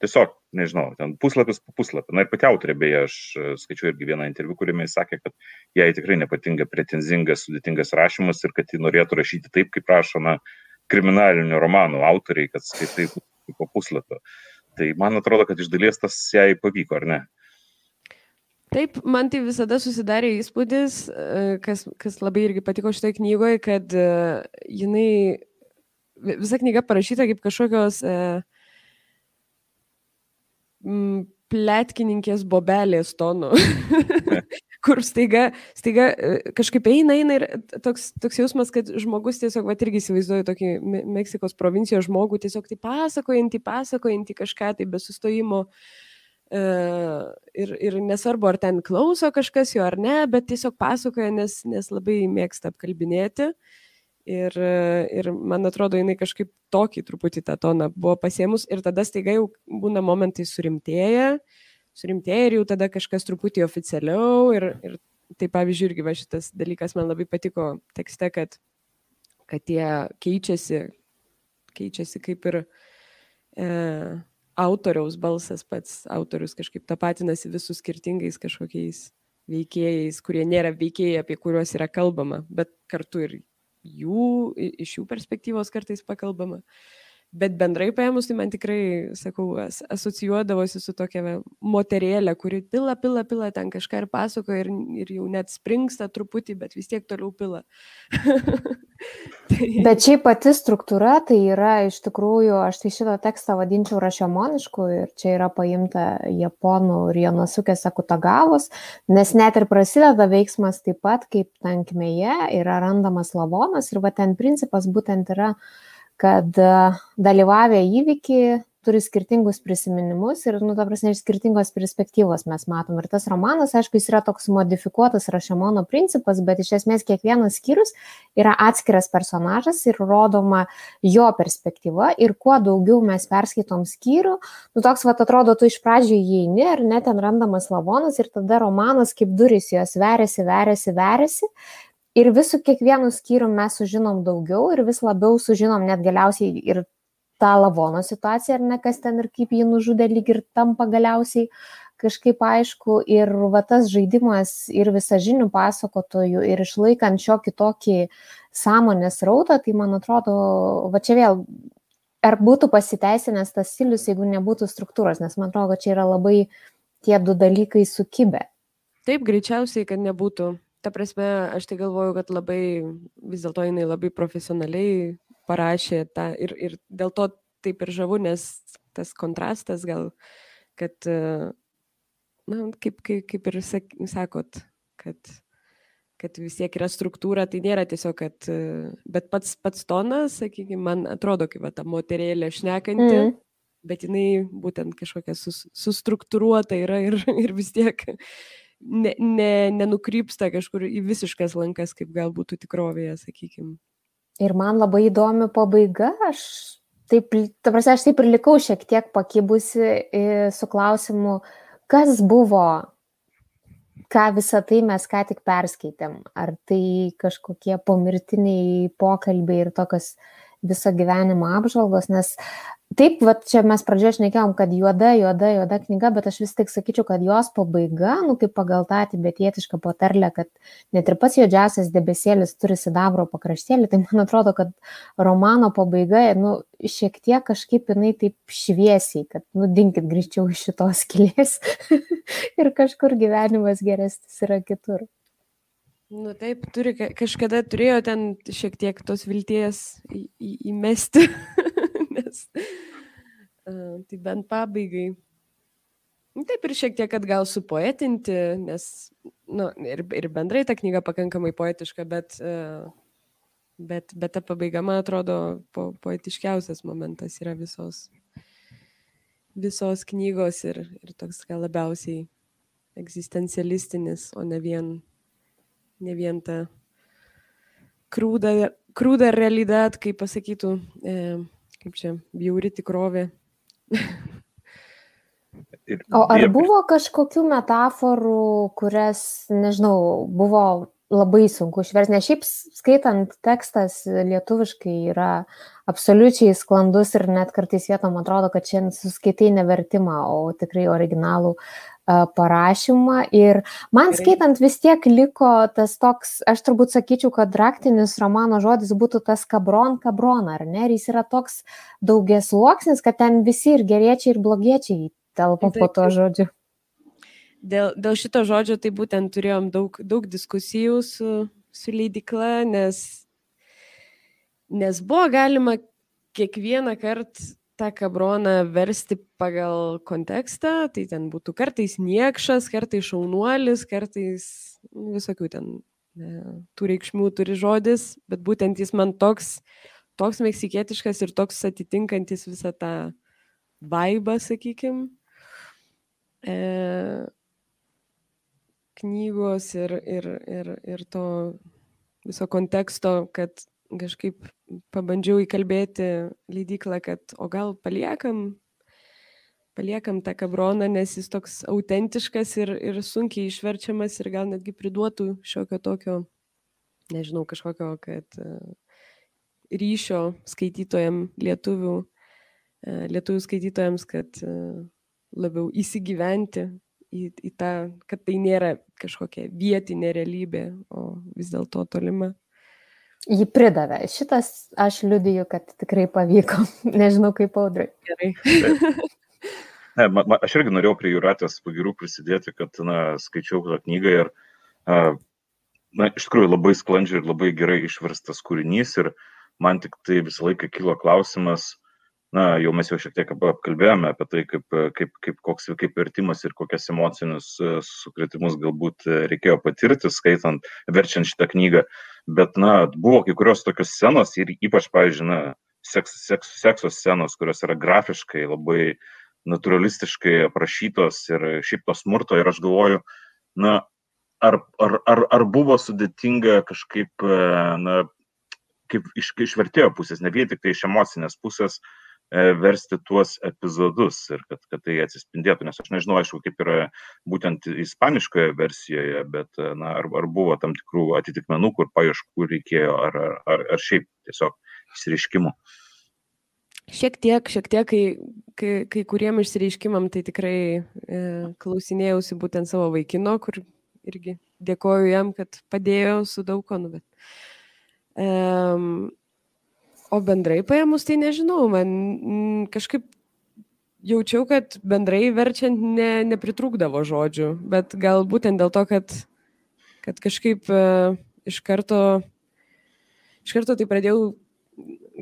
tiesiog, nežinau, ten puslapis po puslapį. Na ir pati autorė, beje, aš e, skaičiu irgi vieną interviu, kuriame jis sakė, kad jai tikrai nepatinka pretenzingas, sudėtingas rašymas ir kad ji norėtų rašyti taip, kaip rašo, na, kriminalinių romanų autoriai, kad skaitai po puslapio. Tai man atrodo, kad iš dalies tas jai pavyko, ar ne? Taip, man tai visada susidarė įspūdis, e, kas, kas labai irgi patiko šitoje knygoje, kad uh, jinai, visa knyga parašyta kaip kažkokios uh, plėtkininkės bobelės tonų, kur staiga, staiga kažkaip eina, eina ir toks, toks jausmas, kad žmogus tiesiog, va irgi įsivaizduoju tokį Meksikos provincijos žmogų, tiesiog tai pasakojantį, pasakojantį kažką tai be sustojimo. Uh, E, ir, ir nesvarbu, ar ten klauso kažkas jo ar ne, bet tiesiog pasakoja, nes, nes labai mėgsta apkalbinėti. Ir, ir man atrodo, jinai kažkaip tokį truputį tą toną buvo pasiemus ir tada staiga jau būna momentai surimtėję, surimtėję ir jau tada kažkas truputį oficialiau. Ir, ir tai pavyzdžiui, irgi va šitas dalykas man labai patiko tekste, kad, kad jie keičiasi, keičiasi kaip ir e, autoriaus balsas pats autorius kažkaip tapatinasi visų skirtingais kažkokiais veikėjais, kurie nėra veikėjai, apie kuriuos yra kalbama, bet kartu ir jų, iš jų perspektyvos kartais pakalbama. Uh, bet bendrai paėmus, tai man tikrai, sakau, asocijuodavosi su tokia moterėlė, kuri pila, pila, pila ten kažką ir pasakoja ir, ir jau net springsta truputį, bet vis tiek toliau pila. tai... Bet šiaip pati struktūra tai yra iš tikrųjų, aš tai šitą tekstą vadinčiau rašiomonišku ir čia yra paimta japonų ir Jonasukės Akutagavos, nes net ir prasideda veiksmas taip pat kaip tankmėje yra randamas lavonas ir va ten principas būtent yra uh, kad e, dalyvavę įvykį turi skirtingus prisiminimus ir, nu, ta prasme, iš skirtingos perspektyvos mes matom. Ir tas romanas, aišku, jis yra toks modifikuotas Rašamono principas, bet iš esmės kiekvienas skyrius yra atskiras personažas ir rodoma jo perspektyva. Ir kuo daugiau mes perskaitom skyrių, nu, toks, va, atrodo, tu iš pradžių įeini ir net ten randamas lavonas ir tada romanas kaip duris jos veriasi, veriasi, veriasi ir vis su kiekvienu skyrium mes sužinom daugiau ir vis labiau sužinom net galiausiai ir tą lavono situaciją, ar ne, kas ten ir kaip jį nužudė, lyg ir tampa galiausiai kažkaip aišku. Ir va tas žaidimas ir visažinių pasakotojų ir išlaikant šiokį tokį sąmonės rautą, tai man atrodo, va čia vėl, ar būtų pasiteisinęs tas stilius, jeigu nebūtų struktūros, nes man atrodo, čia yra labai tie du dalykai sukibę. Taip, greičiausiai, kad nebūtų ta prasme, aš tai galvoju, kad labai, vis dėlto jinai labai profesionaliai parašė tą ir, ir dėl to taip ir žavu, nes tas kontrastas gal, kad, na, kaip, kaip, kaip ir sakot, kad, kad vis tiek yra struktūra, tai nėra tiesiog, kad, bet pats, pats tonas, sakykime, man atrodo kaip va, ta moterėlė šnekanti. Mm. Bet jinai būtent kažkokia sus, sustruktūruota yra ir, ir vis tiek ne, ne, nenukrypsta kažkur į visiškas lankas, kaip galbūt tikrovėje, sakykime. Ir man labai įdomi pabaiga, aš taip, ta prasme, aš taip ir likau šiek tiek pakibusi su klausimu, kas buvo, ką visą tai mes ką tik perskaitėm. Ar tai kažkokie pomirtiniai pokalbiai ir tokios viso gyvenimo apžvalgos, nes Taip, va čia mes pradžioje šnekėjom, kad juoda, juoda, juoda knyga, bet aš vis tik sakyčiau, kad jos pabaiga, nu kaip pagal tą tibetietišką patarlę, kad net ir pats juodžiausias debesėlis turi sidabro pakraštėlį, tai man atrodo, kad romano pabaiga, nu, šiek tiek kažkaip jinai taip šviesiai, kad, nu, dinkit greičiau iš šitos kilės ir kažkur gyvenimas geresnis yra kitur. Nu taip, turi, kažkada turėjo ten šiek tiek tos vilties į, į, įmesti. uh, tai bent pabaigai. Nu, taip ir šiek tiek, kad gal supoetinti, nes nu, ir, ir bendrai ta knyga pakankamai poetiška, bet, bet, bet ta pabaiga, man atrodo, po, poetiškiausias momentas yra visos, visos knygos ir, ir toks gal labiausiai egzistencialistinis, o ne vien, ne vien ta krūda, krūda realidad, kaip pasakytų. E, kaip čia, bjauri tikrovė. o ar buvo kažkokių metaforų, kurias, nežinau, buvo labai sunku išversti, nes šiaip skaitant tekstas lietuviškai yra absoliučiai sklandus ir net kartais vietom atrodo, kad šiandien suskaitai nevertimą, o tikrai originalų parašymą ir man skaitant vis tiek liko tas toks, aš turbūt sakyčiau, kad raktinis romano žodis būtų tas kabron kabrona, ar ne? Ir jis yra toks daugies luoksnis, kad ten visi ir geriečiai, ir blogiečiai telpa po to žodžiu. Dėl, dėl šito žodžio tai būtent turėjom daug, daug diskusijų su, su leidikla, nes, nes buvo galima kiekvieną kartą tą kabroną versti pagal kontekstą, tai ten būtų kartais niekšas, kartais šaunuolis, kartais nu, visokių ten ne, tų reikšmių turi žodis, bet būtent jis man toks, toks meksikietiškas ir toks atitinkantis visą tą vaibą, sakykim, e, knygos ir, ir, ir, ir to viso konteksto, kad kažkaip pabandžiau įkalbėti leidyklą, kad o gal paliekam, paliekam tą kabroną, nes jis toks autentiškas ir, ir sunkiai išverčiamas ir gal netgi priduotų šiokio tokio, nežinau, kažkokio, kad e, ryšio skaitytojam lietuvių, e, lietuvių skaitytojams, kad e, labiau įsigyventi į, į tą, kad tai nėra kažkokia vietinė realybė, o vis dėlto tolima jį pridavė. Šitas aš liudiju, kad tikrai pavyko. Nežinau, kaip audrai. Gerai. ne, ma, ma, aš irgi norėjau prie Juratės pagirų prisidėti, kad na, skaičiau tą knygą ir na, iš tikrųjų labai sklandžiai ir labai gerai išverstas kūrinys ir man tik tai visą laiką kilo klausimas, na, jau mes jau šiek tiek apkalbėjome apie tai, kaip, kaip, kaip, koks, kaip vertimas ir kokias emocinius sukretimus galbūt reikėjo patirti, skaitant, verčiant šitą knygą. Bet, na, buvo kai kurios tokios scenos ir ypač, pavyzdžiui, na, seks, seks, sekso scenos, kurios yra grafiškai labai naturalistiškai aprašytos ir šiaip to smurto. Ir aš galvoju, na, ar, ar, ar, ar buvo sudėtinga kažkaip, e, na, kaip iš, iš vertėjo pusės, ne vien tik tai iš emocinės pusės, uh, E, versti tuos epizodus ir kad, kad tai atsispindėtų, nes aš nežinau, aišku, kaip yra būtent ispaniškoje versijoje, bet e, na, ar, ar buvo tam tikrų atitikmenų, kur paieškų reikėjo, ar, ar, ar šiaip tiesiog išsireiškimų. Šiek tiek, šiek tiek, kai, kai, kai kuriem išsireiškimam tai tikrai e, klausinėjausi būtent savo vaikino, kur irgi dėkoju jam, kad padėjo su daug ko, nu, bet. Um, O bendrai paėmus, tai nežinau, man kažkaip jaučiau, kad bendrai verčiant ne, nepritrūkdavo žodžių, bet gal būtent dėl to, kad, kad kažkaip uh, iš karto, iš karto tai pradėjau,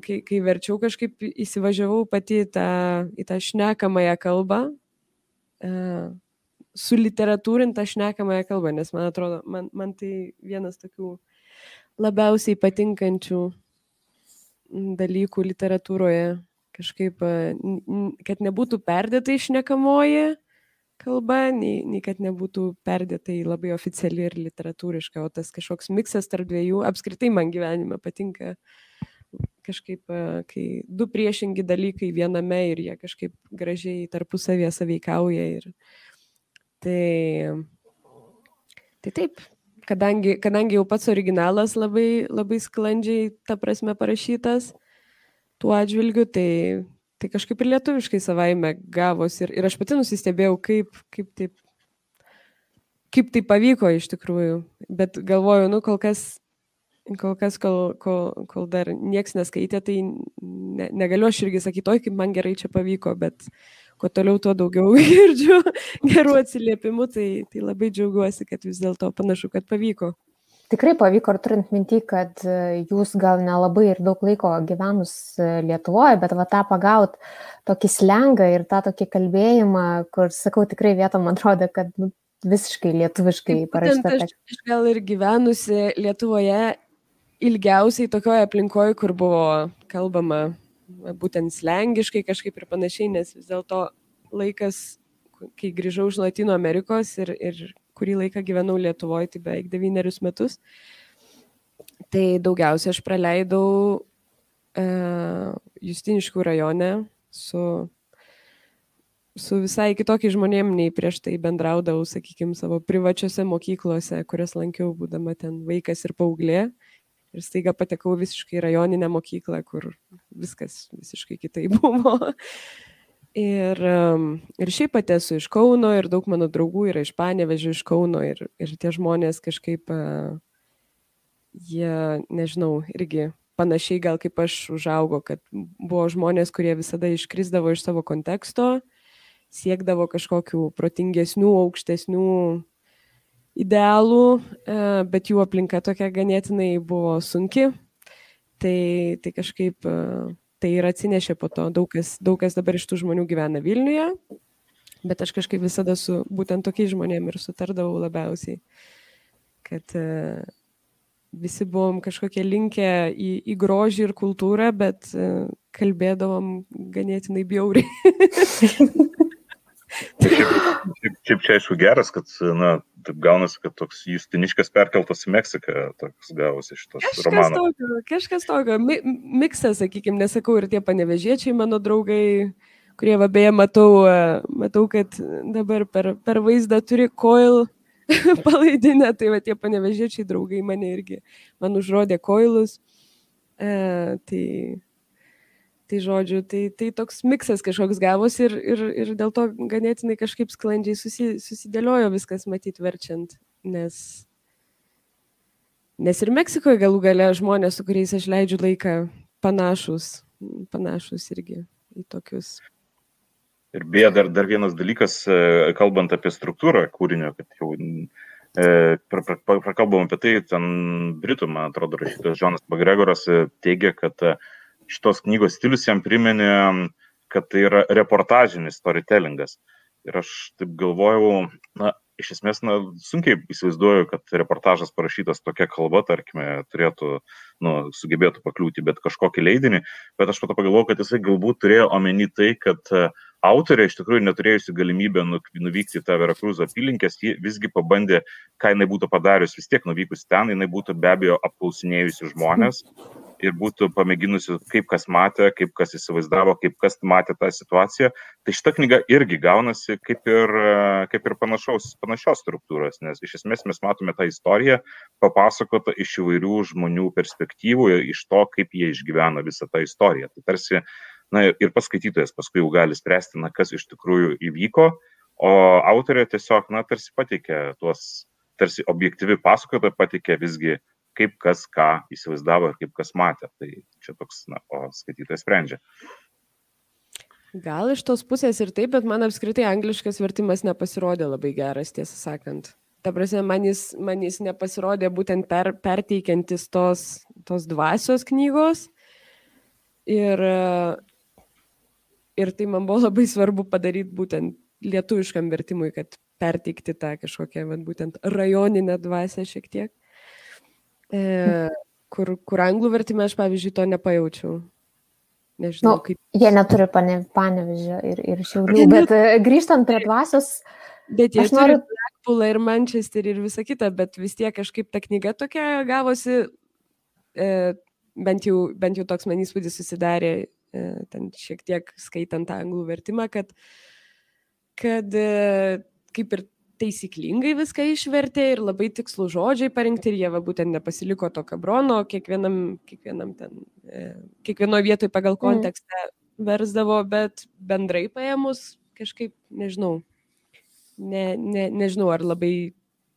kai, kai verčiau, kažkaip įsivažiavau pati tą, į tą šnekamąją kalbą, uh, su literatūrinta šnekamąją kalbą, nes man atrodo, man, man tai vienas tokių labiausiai patinkančių dalykų literatūroje kažkaip, kad nebūtų perdėtai išnekamoji kalba, nei, nei kad nebūtų perdėtai labai oficiali ir literatūriška, o tas kažkoks miksas tarp dviejų apskritai man gyvenime patinka kažkaip, kai du priešingi dalykai viename ir jie kažkaip gražiai tarpusavėje saveikauja. Ir... Tai, tai taip, kadangi, kadangi jau pats originalas labai, labai sklandžiai, ta prasme, parašytas tuo atžvilgiu, tai, tai kažkaip ir lietuviškai savaime gavosi. Ir, ir aš pati nusistebėjau, kaip, kaip, taip, kaip tai pavyko iš tikrųjų. Bet galvoju, nu, kol kas, kol, kas, kol, kol, kol dar nieks neskaitė, tai ne, negaliu aš irgi sakyti, oi, kaip man gerai čia pavyko, bet kuo toliau, tuo daugiau girdžiu gerų atsiliepimų, tai, tai labai džiaugiuosi, kad vis dėlto panašu, kad pavyko. Tikrai pavyko, ir turint minti, kad e, jūs gal nelabai ir daug laiko gyvenus e, Lietuvoje, bet va tą pagaut tokį slengą ir tą tokį kalbėjimą, kur, sakau, tikrai vietom atrodo, kad nu, visiškai lietuviškai parašyta. Aš, aš gal ir gyvenusi Lietuvoje ilgiausiai tokioje aplinkoje, kur buvo kalbama būtent slengiškai kažkaip ir panašiai, nes vis dėlto laikas, kai grįžau iš Latino Amerikos ir, ir kurį laiką gyvenau Lietuvoje, tai beveik devynerius metus, tai daugiausia aš praleidau uh, Justiniškų rajone su, su visai kitokiais žmonėm, nei prieš tai bendraudavau, sakykime, savo privačiose mokyklose, kurias lankiau, būdama ten vaikas ir paauglė. Uh, ir staiga patekau visiškai rajoninę mokyklą, kur viskas visiškai kitai buvo. Ir, ir šiaip pati esu iš Kauno ir daug mano draugų yra iš Panevežio, iš Kauno ir, ir tie žmonės kažkaip, jie, nežinau, irgi panašiai gal kaip aš užaugo, kad buvo žmonės, kurie visada iškrisdavo iš savo konteksto, siekdavo kažkokių protingesnių, aukštesnių idealų, e, bet jų aplinka tokia ganėtinai buvo sunki. Tai, tai kažkaip e, tai ir atsinešė po to. Daug kas, daug kas dabar iš tų žmonių gyvena Vilniuje, bet aš kažkaip visada su būtent tokiais žmonėmis ir sutardavau labiausiai, kad e, visi buvom kažkokie linkę į, į grožį ir kultūrą, bet kalbėdavom ganėtinai bjauriai. šiaip, šiaip, čia aišku geras, kad, na, taip gaunasi, kad toks Justiniškas perkeltas į Meksiką, toks gavosi šitas kažkas romanas. Tokio, kažkas tokio, Mi, miksas, sakykime, nesakau, ir tie panevežiečiai mano draugai, kurie beje matau, matau, kad dabar per, per vaizdą turi koil palaidinę, tai va tie panevežiečiai draugai mane irgi, man užrodė koilus. E, tai Tai žodžiu, tai, tai toks miksas kažkoks gavosi ir, ir, ir dėl to ganėtinai kažkaip sklandžiai susi, susidėliojo viskas matyti verčiant, nes, nes ir Meksikoje galų gale žmonės, su kuriais aš leidžiu laiką, panašus, panašus irgi į tokius. Ir beje, dar, dar vienas dalykas, e, kalbant apie struktūrą kūrinio, kad jau e, prakalbam apie tai, ten Britų, man atrodo, rašytojas Jonas McGregoras e, teigia, kad šitos knygos stilius jam priminė, kad tai yra reportažinis storytellingas. Ir aš taip galvojau, na, iš esmės, na, sunkiai įsivaizduoju, kad reportažas parašytas tokia kalba, tarkime, turėtų, nu, sugebėtų pakliūti bet kažkokį leidinį, bet aš pato pagalvojau, kad jisai galbūt turėjo omeny tai, kad e, autorė iš tikrųjų neturėjusi galimybę nuvykti į tą Verakrūzo apylinkės, ji visgi pabandė, ką jinai būtų padarius, vis tiek nuvykus ten, jinai būtų be abejo apklausinėjusi žmonės ir būtų pamėginusi, kaip kas matė, kaip kas įsivaizdavo, kaip kas matė tą situaciją. Tai šita knyga irgi gaunasi kaip ir, kaip ir panašaus, panašios struktūros, nes iš esmės mes matome tą istoriją papasakotą iš įvairių žmonių perspektyvų, iš to, kaip jie išgyveno visą tą istoriją. Tai tarsi, na ir paskaitytojas paskui jau gali spręsti, na kas iš tikrųjų įvyko, o autorė tiesiog, na, tarsi pateikė tuos, tarsi objektyvi pasakota pateikė visgi kaip kas ką įsivaizdavo ir kaip kas matė. Tai čia toks, na, o skaitytojas sprendžia. Gal iš tos pusės ir taip, bet man apskritai angliškas vertimas nepasirodė labai geras, tiesą sakant. Ta prasme, man jis, man jis nepasirodė būtent per, perteikiantis tos, tos dvasios knygos. Ir, ir tai man buvo labai svarbu padaryti būtent lietuviškam vertimui, kad perteikti tą kažkokią, vat, būtent rajoninę dvasę šiek tiek. E, kur, kur anglų vertime aš, pavyzdžiui, to nepajaučiau. Nežinau, nu, kaip. Jie neturi pane, panevežio ir, ir šiaulių, bet e, grįžtant prie dvasios. Bet jie turi Blackpoolą ir Manchesterį ir visą kitą, bet vis tiek kažkaip ta knyga tokia gavosi, e, bent, jau, bent jau toks man įspūdis susidarė, e, ten šiek tiek skaitant anglų vertimą, kad, kad e, kaip ir taisyklingai viską išvertė ir labai tikslų žodžiai parinkti ir jie va būtent nepasiliko to kabrono, kiekvienam, kiekvienam ten, e, kiekvienoje vietoje pagal mm. kontekstą mm. versdavo, bet bendrai paėmus kažkaip, nežinau, ne, ne, nežinau, ar labai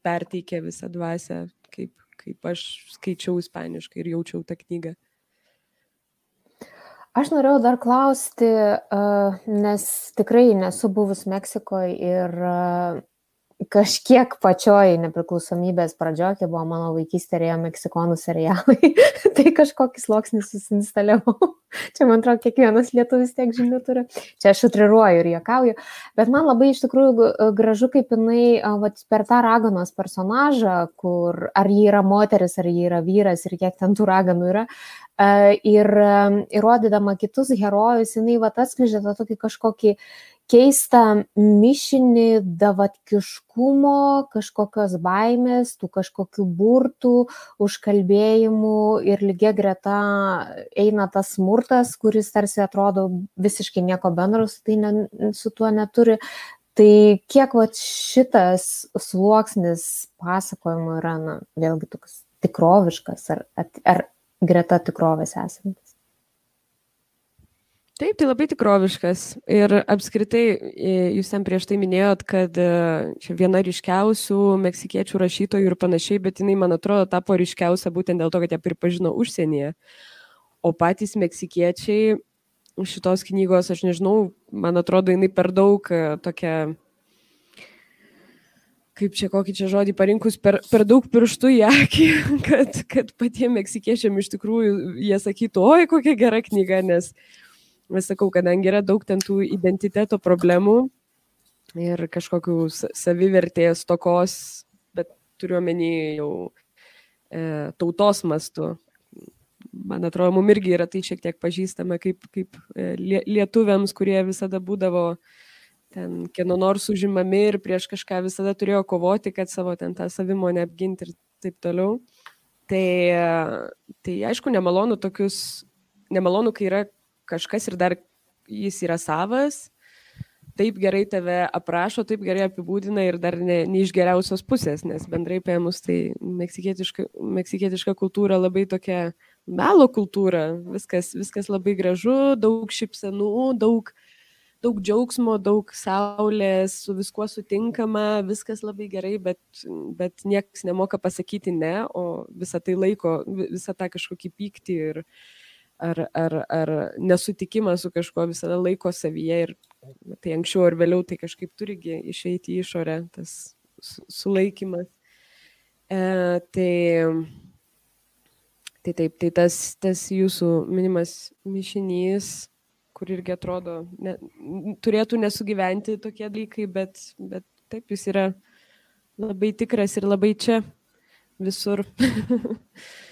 perteikė visą dvasę, kaip, kaip aš skaičiau ispaniškai ir jaučiau tą knygą. Aš norėjau dar klausti, nes tikrai nesu buvus Meksikoje ir kažkiek pačioj nepriklausomybės pradžioj, kai buvo mano vaikystė, ėjo meksikonų serialai, tai kažkokį sluoksnį susinstaliavau. Čia, man atrodo, kiekvienas lietuvis tiek žinių turi. Čia aš utriruoju ir juokauju. Bet man labai iš tikrųjų gražu, kaip jinai vat, per tą raganos personažą, kur ar ji yra moteris, ar ji yra vyras ir kiek ten tų raganų yra. Ir įrodydama kitus herojus, jinai vat atskleidžia tą tokį kažkokį keistą mišinį davatkiškumo, kažkokios baimės, tų kažkokių burtų, užkalbėjimų ir lygiai greta eina tas smurtas, kuris tarsi atrodo visiškai nieko bendro su, tai ne, su tuo neturi. Tai kiek va šitas sluoksnis pasakojimo yra, na, vėlgi toks tikroviškas ar, ar greta tikrovės esantis? Taip, tai labai tikroviškas. Ir apskritai, e, jūs ten prieš tai minėjot, kad e, čia viena ryškiausių meksikiečių rašytojų ir panašiai, bet jinai, man atrodo, tapo ryškiausia būtent dėl to, kad ją pripažino užsienyje. O patys meksikiečiai šitos knygos, aš nežinau, man atrodo, jinai per daug e, tokia, kaip čia kokį čia žodį parinkus, per, per daug pirštų į akį, kad, kad patiems meksikiečiam iš tikrųjų jie sakytų, oi, kokia gera knyga, nes Vis sakau, kadangi yra daug ten tų identiteto problemų ir kažkokių savivertės tokos, bet turiuomenį jau e, tautos mastu. Man atrodo, mum irgi yra tai šiek tiek pažįstama kaip, kaip e, lietuviams, kurie visada būdavo ten kieno nors užimami ir prieš kažką visada turėjo kovoti, kad savo ten tą savimonę apginti ir taip toliau. Tai, tai aišku, nemalonu tokius, nemalonu, kai yra kažkas ir dar jis yra savas, taip gerai tave aprašo, taip gerai apibūdina ir dar ne, ne iš geriausios pusės, nes bendrai paėmus tai meksikietiška, meksikietiška kultūra labai tokia melo kultūra, viskas, viskas labai gražu, daug šipsenų, daug, daug džiaugsmo, daug saulės, su viskuo sutinkama, viskas labai gerai, bet, bet niekas nemoka pasakyti ne, o visą tai laiko, visą tą kažkokį pyktį ir, ar, ar, ar nesutikimą su kažkuo visada laiko savyje ir tai anksčiau ar vėliau tai kažkaip turigi išeiti į išorę, tas sulaikimas. E, tai, tai taip, tai tas, tas jūsų minimas mišinys, kur irgi atrodo, ne, turėtų nesugyventi tokie dalykai, bet, bet taip jis yra labai tikras ir labai čia visur.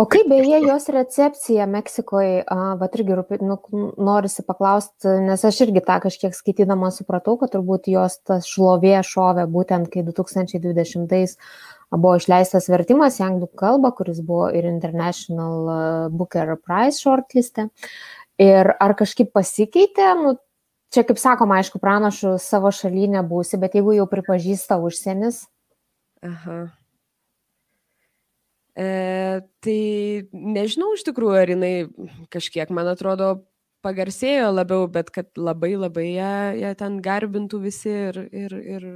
O kaip beje jos recepcija Meksikoje, va irgi rūpi, nu, norisi paklausti, nes aš irgi tą kažkiek skaitydama supratau, kad turbūt jos tas šlovė šovė būtent, kai 2020 buvo išleistas vertimas į anglų kalbą, kuris buvo ir International Booker Prize shortliste. Ir ar kažkaip pasikeitė, nu, čia kaip sakoma, aišku, pranašų savo šalyje nebūsi, bet jeigu jau pripažįsta užsienis. Aha. E, tai nežinau iš tikrųjų, ar jinai kažkiek, man atrodo, pagarsėjo labiau, bet kad labai labai ją, ją ten garbintų visi ir, ir, ir,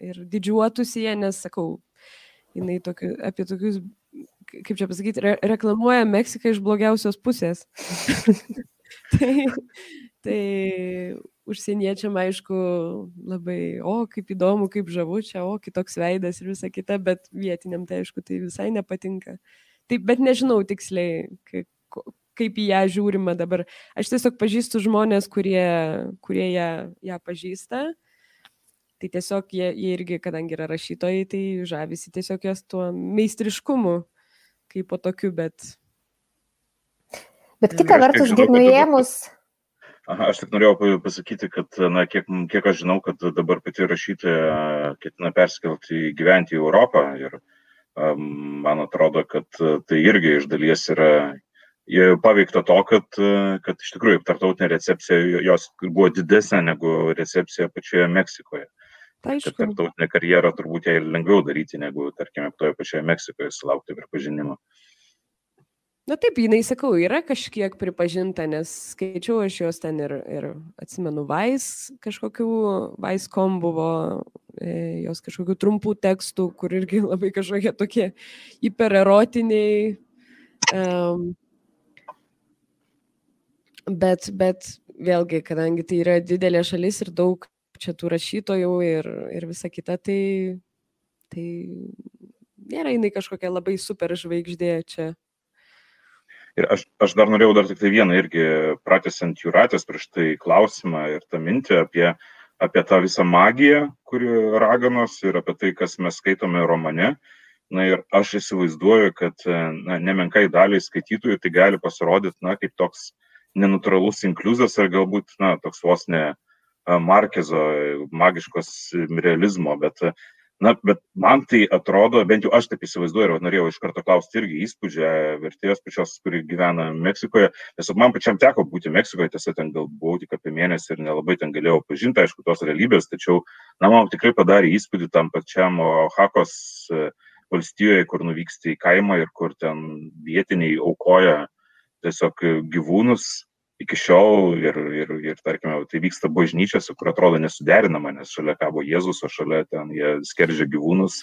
ir didžiuotųsi ją, nes sakau, jinai tokiu, apie tokius, kaip čia pasakyti, re, reklamuoja Meksiką iš blogiausios pusės. tai, tai užsieniečiam aišku labai, o kaip įdomu, kaip žavu čia, o kitoks veidas ir visa kita, bet vietiniam tai aišku tai visai nepatinka. Taip, bet nežinau tiksliai, kaip, kaip į ją žiūrima dabar. Aš tiesiog pažįstu žmonės, kurie, kurie ją, ją pažįsta. Tai tiesiog jie, jie irgi, kadangi yra rašytojai, tai žavisi tiesiog jos tuo meistriškumu, kaip po tokiu, bet... Bet kita vertus, gi nuėmus... Aha, aš tik norėjau pasakyti, kad, na, kiek, kiek aš žinau, kad dabar pati rašytoja ketina perskelti gyventi į Europą ir um, man atrodo, kad tai irgi iš dalies yra paveikta to, kad, kad iš tikrųjų tartautinė recepcija jos buvo didesnė negu recepcija pačioje Meksikoje. Tai aišku. Tartautinė karjera turbūt jai lengviau daryti negu, tarkime, toje pačioje Meksikoje sulaukti pripažinimo. Na taip, jinai, sakau, yra kažkiek pripažinta, nes skaičiau aš jos ten ir, ir atsimenu, Vais kažkokių, Vaiskom buvo e, jos kažkokių trumpų tekstų, kur irgi labai kažkokie tokie hipererotiniai. Um, bet, bet vėlgi, kadangi tai yra didelė šalis ir daug čia tų rašytojų ir, ir visa kita, tai, tai nėra jinai kažkokia labai super žvaigždė čia Ir aš, aš dar norėjau dar tik tai vieną irgi pratęsiant jūratės prieš tai klausimą ir tą mintį apie, apie tą visą magiją, kuri raganos ir apie tai, kas mes skaitome romane. Na ir aš įsivaizduoju, kad na, nemenkai daliai skaitytojų tai gali pasirodyti, na, kaip toks nenatūralus inkluzas ar galbūt, na, toks vos ne Markezo magiškos realizmo, bet na bet man tai atrodo bent jau aš taip įsivaizduoju ir norėjau iš karto klausti irgi įspūdžio vertėjos pačios kuri gyvena meksikoje. Tiesiog man pačiam teko būti meksikoje tiesa ten gal buvau tik apie mėnesį ir nelabai ten galėjau pažinti aišku tos realybės tačiau na man tikrai padarė įspūdį tam pačiam oaxakos e, valstijoje kur nuvyksti į kaimą ir kur ten vietiniai aukoja tiesiog gyvūnus iki šiol ir, ir, ir tarkime, tai vyksta bažnyčiose, kur atrodo nesuderinama, nes šalia kabo Jėzus, o šalia ten jie skerdžia gyvūnus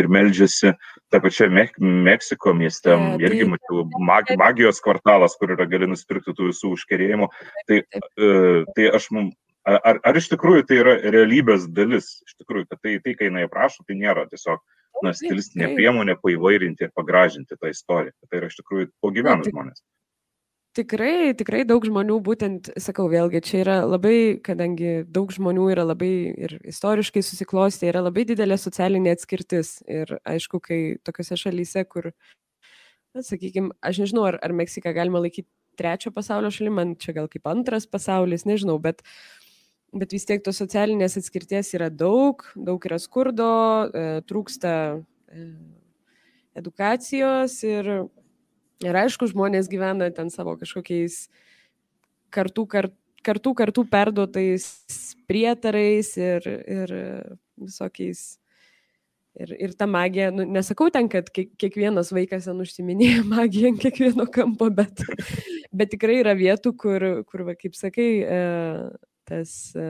ir meldžiasi. Ta pačia Me Meksiko mieste ja, tai, irgi mačiau mag magijos kvartalas, kur yra gali nusipirkti tų visų užkerėjimų. Tai, uh, tai aš mum. Ar, ar iš tikrųjų tai yra realybės dalis? Iš tikrųjų, kad tai, tai kai jinai aprašo, tai nėra tiesiog na, stilistinė priemonė paįvairinti ir pagražinti tą istoriją. Tai yra iš tikrųjų po gyvenų žmonės. Tikrai, tikrai daug žmonių, būtent, sakau, vėlgi, čia yra labai, kadangi daug žmonių yra labai ir istoriškai susiklostę, yra labai didelė socialinė atskirtis. Ir aišku, kai tokiuose šalyse, kur, na, sakykime, aš nežinau, ar, ar Meksiką galima laikyti trečio pasaulio šalim, man čia gal kaip antras pasaulis, nežinau, bet, bet vis tiek tos socialinės atskirties yra daug, daug yra skurdo, e, trūksta e, edukacijos ir Ir aišku, žmonės gyvena ten savo kažkokiais kartų, kart, kartų, kartų perduotais prietarais ir, ir visokiais. Ir, ir ta magija, nu, nesakau ten, kad kiekvienas vaikas ten užsiminėja magiją ant kiekvieno kampo, bet, bet tikrai yra vietų, kur, kur va, kaip sakai, e, tas e,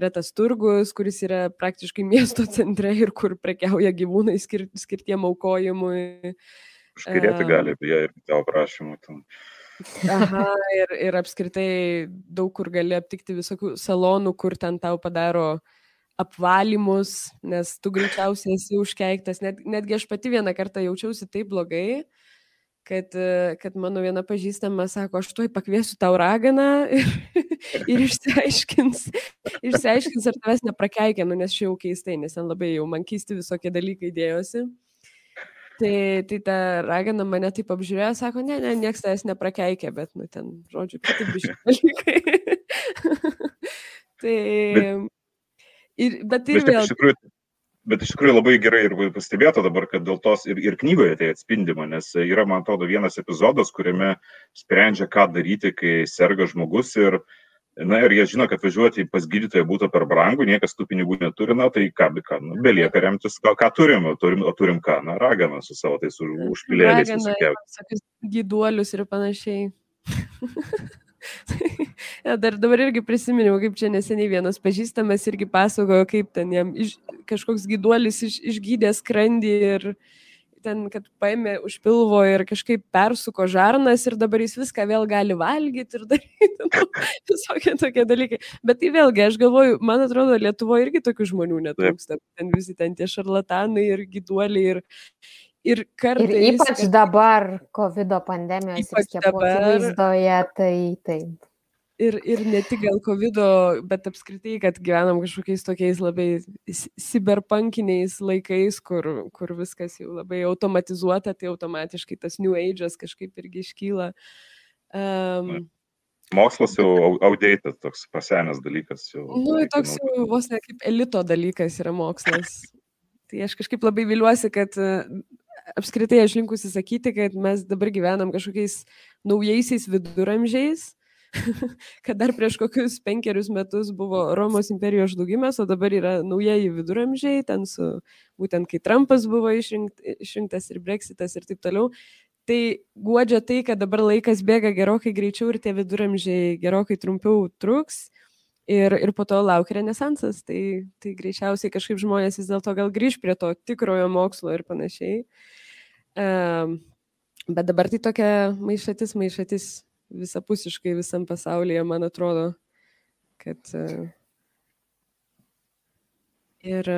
yra tas turgus, kuris yra praktiškai miesto centre ir kur prekiauja gyvūnai skir, skirtiem aukojimui. Užkirėti gali, beje, ir tavo prašymų. Tam. Aha, ir, ir apskritai daug kur gali aptikti visokių salonų, kur ten tau padaro apvalymus, nes tu greičiausiai esi užkeiktas. Net, netgi aš pati vieną kartą jaučiausi taip blogai, kad, kad mano viena pažįstama sako, aš tuoj pakviesiu tau raganą ir, ir išsiaiškins, išsiaiškins, ar tavęs neprakeikė, nu, nes čia jau keistai, nes ten labai jau man keisti visokie dalykai dėjosi. Tai, tai ta ragana mane taip apžiūrėjo, sako, ne, ne, niekas tavęs neprakeikė, bet, nu, ten, žodžiu, kiti biški dalykai. tai... Ir, bet tai vėl. Iš tikrųjų, Bet iš tikrųjų labai gerai ir pastebėta dabar, kad dėl tos ir, ir knygoje tai atspindima, nes yra, man atrodo, vienas epizodas, kuriame sprendžia, ką daryti, kai serga žmogus ir, na, ir jie žino, kad važiuoti pas gydytoją būtų per brangu, niekas tų pinigų neturi, na, tai ką, ką, nu, belieka remtis, ką, ką turim, turim, o turim ką, na, raganą su savo tais užpilėliais. Visokius gyduolius ir panašiai. ja, dar dabar irgi prisiminiau, kaip čia neseniai vienas pažįstamas irgi pasakojo, kaip ten jam iš, kažkoks gyduolis iš, išgydė skrandį ir ten, kad paėmė už pilvo ir kažkaip persuko žarnas ir dabar jis viską vėl gali valgyti ir daryti nu, visokie tokie dalykai. Bet tai vėlgi, aš galvoju, man atrodo, Lietuvoje irgi tokių žmonių netrūksta. Ten visi ten tie šarlatanai ir gyduoliai ir, Ir, kartais, ir ypač dabar COVID pandemijos ir skiepų akivaizdoje, tai taip. Ir, ir ne tik dėl COVID, bet apskritai, kad gyvenam kažkokiais tokiais labai cyberpunkiniais laikais, kur, kur viskas jau labai automatizuota, tai automatiškai tas New Age'as kažkaip irgi iškyla. Um, Mokslas jau outdated, toks pasenęs dalykas. Jau, nu, toks jau vos ne kaip elito dalykas yra mokslas. Tai aš kažkaip labai viliuosi, kad apskritai aš linkusi sakyti, kad mes dabar gyvenam kažkokiais naujaisiais viduramžiais, kad dar prieš kokius penkerius metus buvo Romos imperijos žlugimas, o dabar yra naujieji viduramžiai, ten su būtent kai Trumpas buvo išrinkt, išrinktas ir Brexitas ir taip toliau. Tai guodžia tai, kad dabar laikas bėga gerokai greičiau ir tie viduramžiai gerokai trumpiau truks ir, ir po to laukia renesansas. Tai, tai greičiausiai kažkaip žmonės vis dėlto gal grįž prie to tikrojo mokslo ir panašiai. Um, bet dabar tai tokia maišatis, maišatis visapusiškai visam pasaulyje, man atrodo, kad. Uh, ir,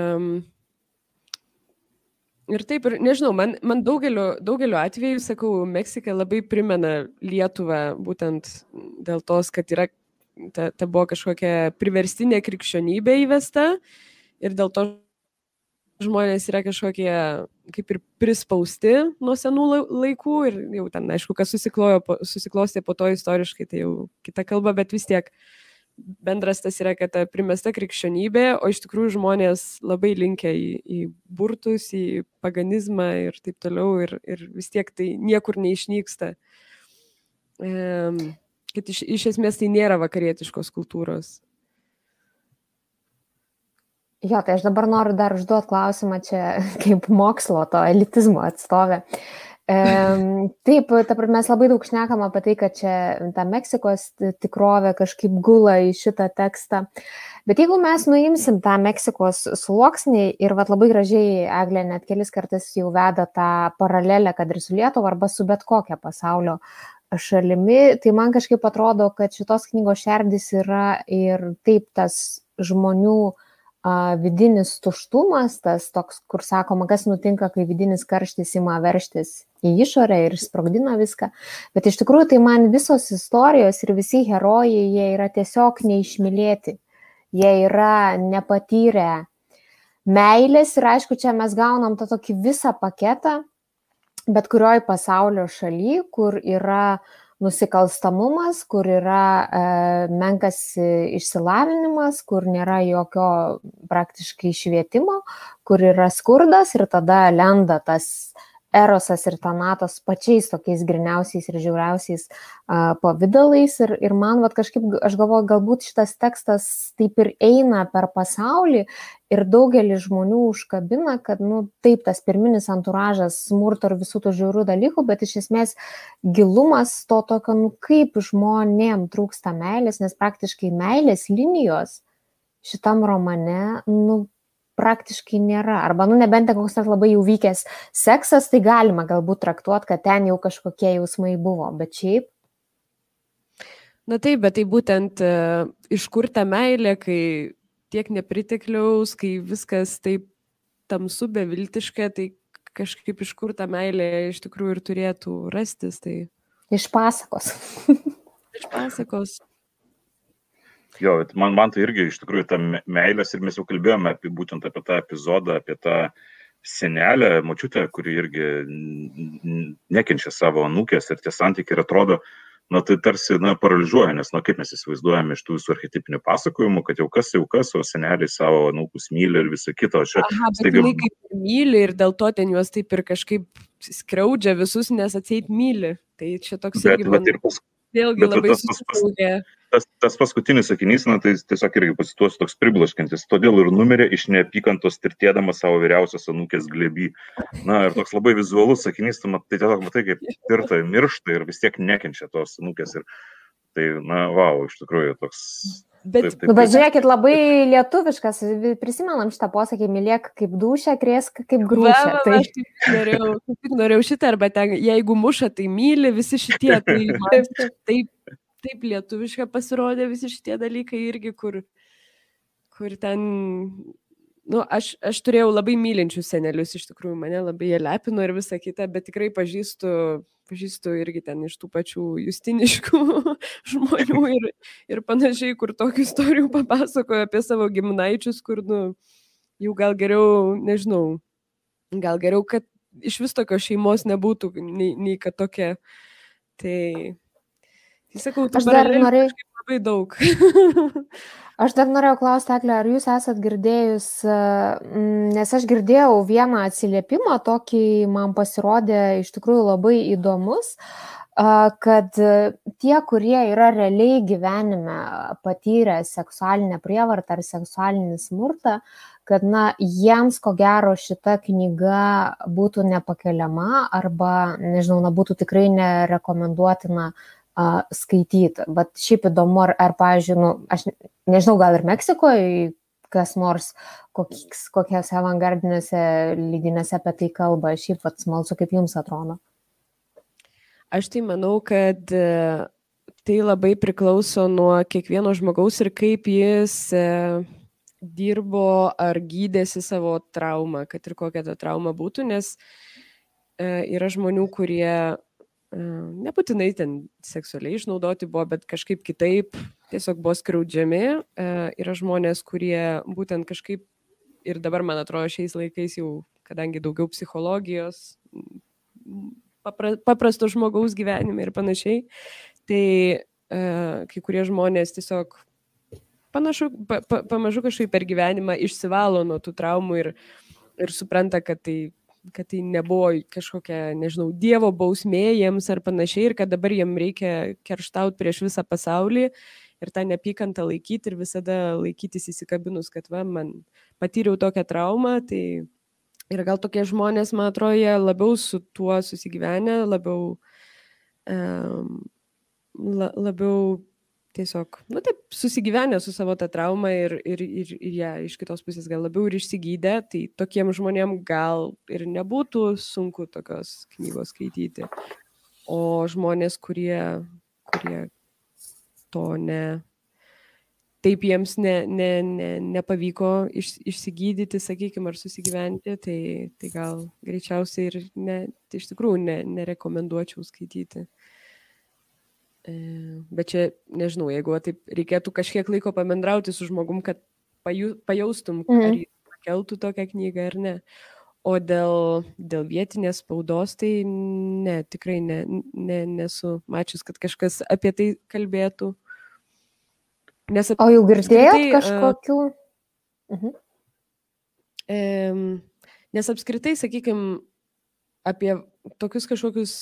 ir taip, ir nežinau, man, man daugeliu, daugeliu atveju, sakau, Meksika labai primena Lietuvą būtent dėl tos, kad yra ta, ta buvo kažkokia priverstinė krikščionybė įvesta ir dėl to žmonės yra kažkokie kaip ir prispausti nuo senų laikų ir jau ten, aišku, kas susiklostė po to istoriškai, tai jau kita kalba, bet vis tiek bendras tas yra, kad ta primesta krikščionybė, o iš tikrųjų žmonės labai linkia į, į burtus, į paganizmą ir taip toliau ir, ir vis tiek tai niekur neišnyksta. Um, kad iš, iš esmės tai nėra vakarietiškos kultūros. Jo, tai aš dabar noriu dar užduoti klausimą čia kaip mokslo, to elitizmo atstovė. E, taip, dabar mes labai daug šnekam apie tai, kad čia ta Meksikos tikrovė kažkaip gula į šitą tekstą. Bet jeigu mes nuimsim tą Meksikos sluoksnį ir vat, labai gražiai Eglė net kelis kartus jau veda tą paralelę, kad ir su Lietuva arba su bet kokia pasaulio šalimi, tai man kažkaip atrodo, kad šitos knygos šerdis yra ir taip tas žmonių a, vidinis tuštumas, tas toks, kur sakoma, kas nutinka, kai vidinis karštis ima verštis į išorę ir sprogdina viską. Bet iš tikrųjų tai man visos istorijos ir visi herojai, jie yra tiesiog neišmylėti. Jie yra nepatyrę meilės ir aišku, čia mes gaunam tą tokį visą paketą bet kurioj pasaulio šaly, kur yra nusikalstamumas, kur yra e, menkas išsilavinimas, kur nėra jokio praktiškai švietimo, kur yra skurdas ir tada lenda tas erosas ir tanatas pačiais tokiais griniausiais ir žiauriausiais uh, pavydalais. Ir, ir man vat, kažkaip, aš galvoju, galbūt šitas tekstas taip ir eina per pasaulį ir daugelį žmonių užkabina, kad, nu, taip, tas pirminis anturažas smurto ir visų tų žiaurių dalykų, bet iš esmės gilumas to tokio, nu, kaip žmonėm trūksta meilės, nes praktiškai meilės linijos šitam romane, nu, praktiškai nėra. Arba, nu, nebent ten koks nors labai jau vykęs seksas, tai galima galbūt traktuoti, kad ten jau kažkokie jausmai buvo, bet šiaip. Na taip, bet tai būtent uh, iš kur ta meilė, kai tiek nepritekliaus, kai viskas taip tamsu, beviltiška, tai kažkaip iš kur ta meilė iš tikrųjų ir turėtų rastis. Tai... Iš pasakos. iš pasakos. Jo, man, man tai irgi iš tikrųjų ta meilės ir mes jau kalbėjome apie būtent apie tą epizodą, apie tą senelę, mačiutę, kuri irgi nekenčia savo nukės ir tie santykiai ir atrodo, na tai tarsi, na, paralyžiuoja, nes, na, kaip mes įsivaizduojame iš tų visų archetipinių pasakojimų, kad jau kas jau kas, o seneliai savo nukus myli ir visą kitą. Aš Aha, bet staiga... jinai kaip myli ir dėl to ten juos taip ir kažkaip skriaudžia visus, nes atseit myli. Tai čia toks bet, irgi. Man... Bet ir pas, Vėlgi Bet labai susitraukė. Tas, tas paskutinis sakinys, na, tai tiesiog irgi pasituosiu toks priblaškantis. Todėl ir numirė iš neapykantos tirtėdama savo vyriausios anūkės glebį. Na, ir toks labai vizualus sakinys, tu matai, tiesiog matai, kaip tirta miršta ir vis tiek nekenčia tos anūkės. Ir tai, na, wow, iš tikrųjų toks Bet, taip, taip, nu, bet žiūrėkit, labai lietuviškas, prisimenam šitą posakį, mylėk kaip dušę, krėsk kaip grūšę. Tai aš tik norėjau, tik norėjau šitą, arba ten, jeigu muša, tai myli visi šitie, tai taip, taip, taip lietuviška pasirodė visi šitie dalykai irgi, kur, kur ten nu, aš, aš turėjau labai mylinčius senelius, iš tikrųjų mane labai jie lepino ir visa kita, bet tikrai pažįstu, pažįstu irgi ten iš tų pačių justiniškų žmonių ir, ir panašiai, kur tokių istorijų papasakojo apie savo gimnaičius, kur, nu, jau gal geriau, nežinau, gal geriau, kad iš vis tokios šeimos nebūtų, nei, nei kad tokia. Tai, tai sakau, tu dar norėjai labai daug. Aš dar norėjau klausti, Eklė, ar jūs esat girdėjus, nes aš girdėjau vieną atsiliepimą, tokį man pasirodė iš tikrųjų labai įdomus, kad tie, kurie yra realiai gyvenime patyrę seksualinę prievartą ar seksualinį smurtą, kad, na, jiems ko gero šita knyga būtų nepakeliama arba, nežinau, na, būtų tikrai nerekomenduotina a, skaityti. Bet šiaip įdomu, ar, ar pavyzdžiui, nu, aš nežinau, gal ir Meksikoje kas nors kokies, kokiose avangardinėse lydinėse apie tai kalba. Šiaip pat smalsu, kaip jums atrodo. Aš tai manau, kad e, tai labai priklauso nuo kiekvieno žmogaus ir kaip jis e, dirbo ar gydėsi savo traumą, kad ir kokia ta trauma būtų, nes e, yra žmonių, kurie nebūtinai ten seksualiai išnaudoti buvo, bet kažkaip kitaip tiesiog buvo skriaudžiami. Yra žmonės, kurie būtent kažkaip ir dabar, man atrodo, šiais laikais jau, kadangi daugiau psichologijos, papra, paprasto žmogaus gyvenime ir panašiai, tai kai kurie žmonės tiesiog panašu, pa, pa, pamažu kažkaip per gyvenimą išsivalo nuo tų traumų ir, ir supranta, kad tai kad tai nebuvo kažkokia, nežinau, Dievo bausmė jiems ar panašiai ir kad dabar jiems reikia kerštauti prieš visą pasaulį ir tą neapykantą laikyti ir visada laikytis įsikabinus, kad va, man patyriau tokią traumą, tai ir gal tokie žmonės, man atrodo, jie labiau su tuo susigyvenę, labiau, um, la, labiau tiesiog, nu taip, susigyvenę su savo tą traumą ir, ir, ir, ir ją iš kitos pusės gal labiau ir išsigydę, tai tokiem žmonėm gal ir nebūtų sunku tokios knygos skaityti. O žmonės, kurie, kurie to ne, taip jiems ne, ne, ne, nepavyko iš, išsigydyti, sakykime, ar susigyventi, tai, tai gal greičiausiai ir ne, iš tikrųjų ne, nerekomenduočiau skaityti. E, bet čia, nežinau, jeigu taip reikėtų kažkiek laiko pamendrauti su žmogum, kad paju, pajaustum, mm. ar jis pakeltų tokią knygą ar ne. O dėl, dėl vietinės spaudos, tai ne, tikrai ne, ne, nesu mačius, kad kažkas apie tai kalbėtų. Nes apie, o jau girdėjot tai, kažkokių? Uh, mhm. e, nes apskritai, sakykime, apie tokius kažkokius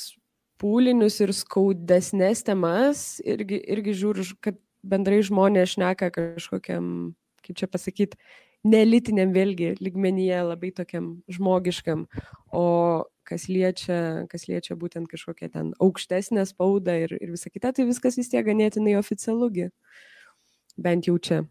pūlinius ir skaudesnės temas irgi, irgi žiūriu, kad bendrai žmonės šneka kažkokiam, kaip čia pasakyti, nelitiniam vėlgi ligmenyje, labai tokiam žmogiškam, o kas liečia, kas liečia būtent kažkokią ten aukštesnę spaudą ir, ir visą kitą, tai viskas vis tiek ganėtinai oficialugi, bent jau čia.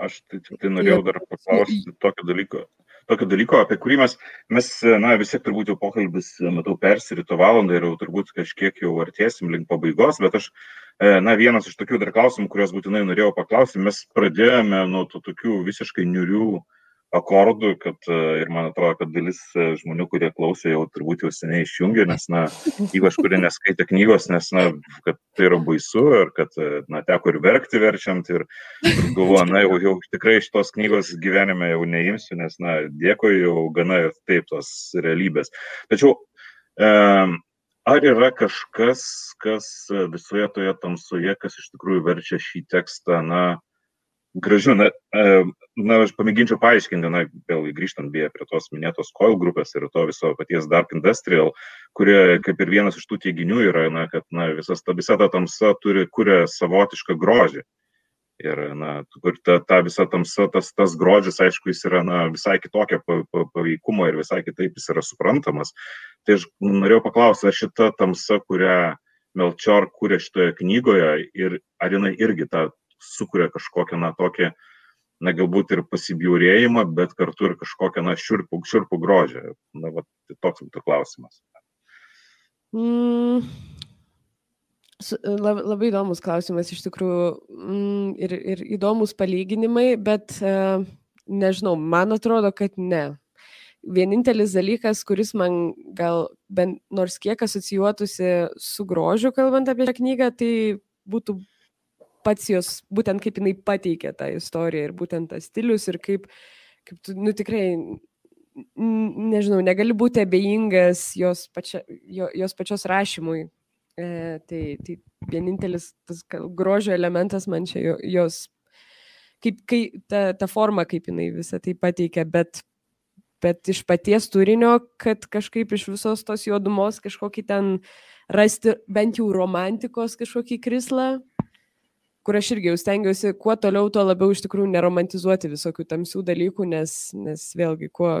Aš tai, tai norėjau dar paklausti tokio dalyko tokio dalyko, apie kurį mes, mes na, vis tiek turbūt jau pokalbis, matau, persirito valandą ir jau turbūt kažkiek jau artėsim link pabaigos, bet aš, e, na, vienas iš tokių dar klausimų, kuriuos būtinai norėjau paklausti, mes pradėjome nuo tų tokių visiškai niurių akordų, kad e, ir man atrodo, kad dalis e, žmonių, kurie klausė, jau turbūt jau seniai išjungė, nes, na, ypač kurie neskaitė knygos, nes, na, kad tai yra baisu ir kad, e, na, teko ir verkti verčiant ir, ir galvoju, na, jau, jau tikrai iš tos knygos gyvenime jau neimsiu, nes, na, dėkui, jau gana ir taip tos realybės. Tačiau, e, ar yra kažkas, kas visoje toje tamsoje, kas iš tikrųjų verčia šį tekstą, na, gražiu, na, e, na, aš pamėginčiau paaiškinti, na, vėl grįžtant beje prie tos minėtos coil grupės ir to viso paties Dark Industrial, kurie kaip ir vienas iš tų teiginių yra, na, kad, na, visas ta visa ta tamsa turi, kuria savotišką grožį. Ir, na, kur ta, ta visa tamsa, tas, tas grožis, aišku, jis yra, na, visai kitokio paveikumo ir visai kitaip jis yra suprantamas. Tai aš norėjau paklausti, ar šita tamsa, kurią Melchior kūrė šitoje knygoje ir ar jinai irgi tą sukuria kažkokią, na, tokį, na, galbūt ir pasibjaurėjimą, bet kartu ir kažkokią, na, šiurpų, šiurpų grožį. Na, va, tai toks būtų klausimas. Mm. Labai įdomus klausimas iš tikrųjų mm, ir, ir įdomus palyginimai, bet uh, nežinau, man atrodo, kad ne. Vienintelis dalykas, kuris man gal bent nors kiek asocijuotųsi su grožiu, kalbant apie šią knygą, tai būtų pats jos, būtent kaip jinai pateikė tą istoriją ir būtent tas stilius ir kaip, kaip tu, nu tikrai, nežinau, negali būti abejingas jos, pačia, jo, jos pačios rašymui. E, tai, tai vienintelis tas grožio elementas man čia jos, kaip, kai, ta, ta forma, kaip jinai visą tai pateikia, bet, bet iš paties turinio, kad kažkaip iš visos tos juodumos kažkokį ten rasti bent jau romantikos kažkokį krislą, kur aš irgi jau stengiuosi kuo toliau, tuo labiau iš tikrųjų neromantizuoti visokių tamsių dalykų, nes, nes vėlgi, kuo,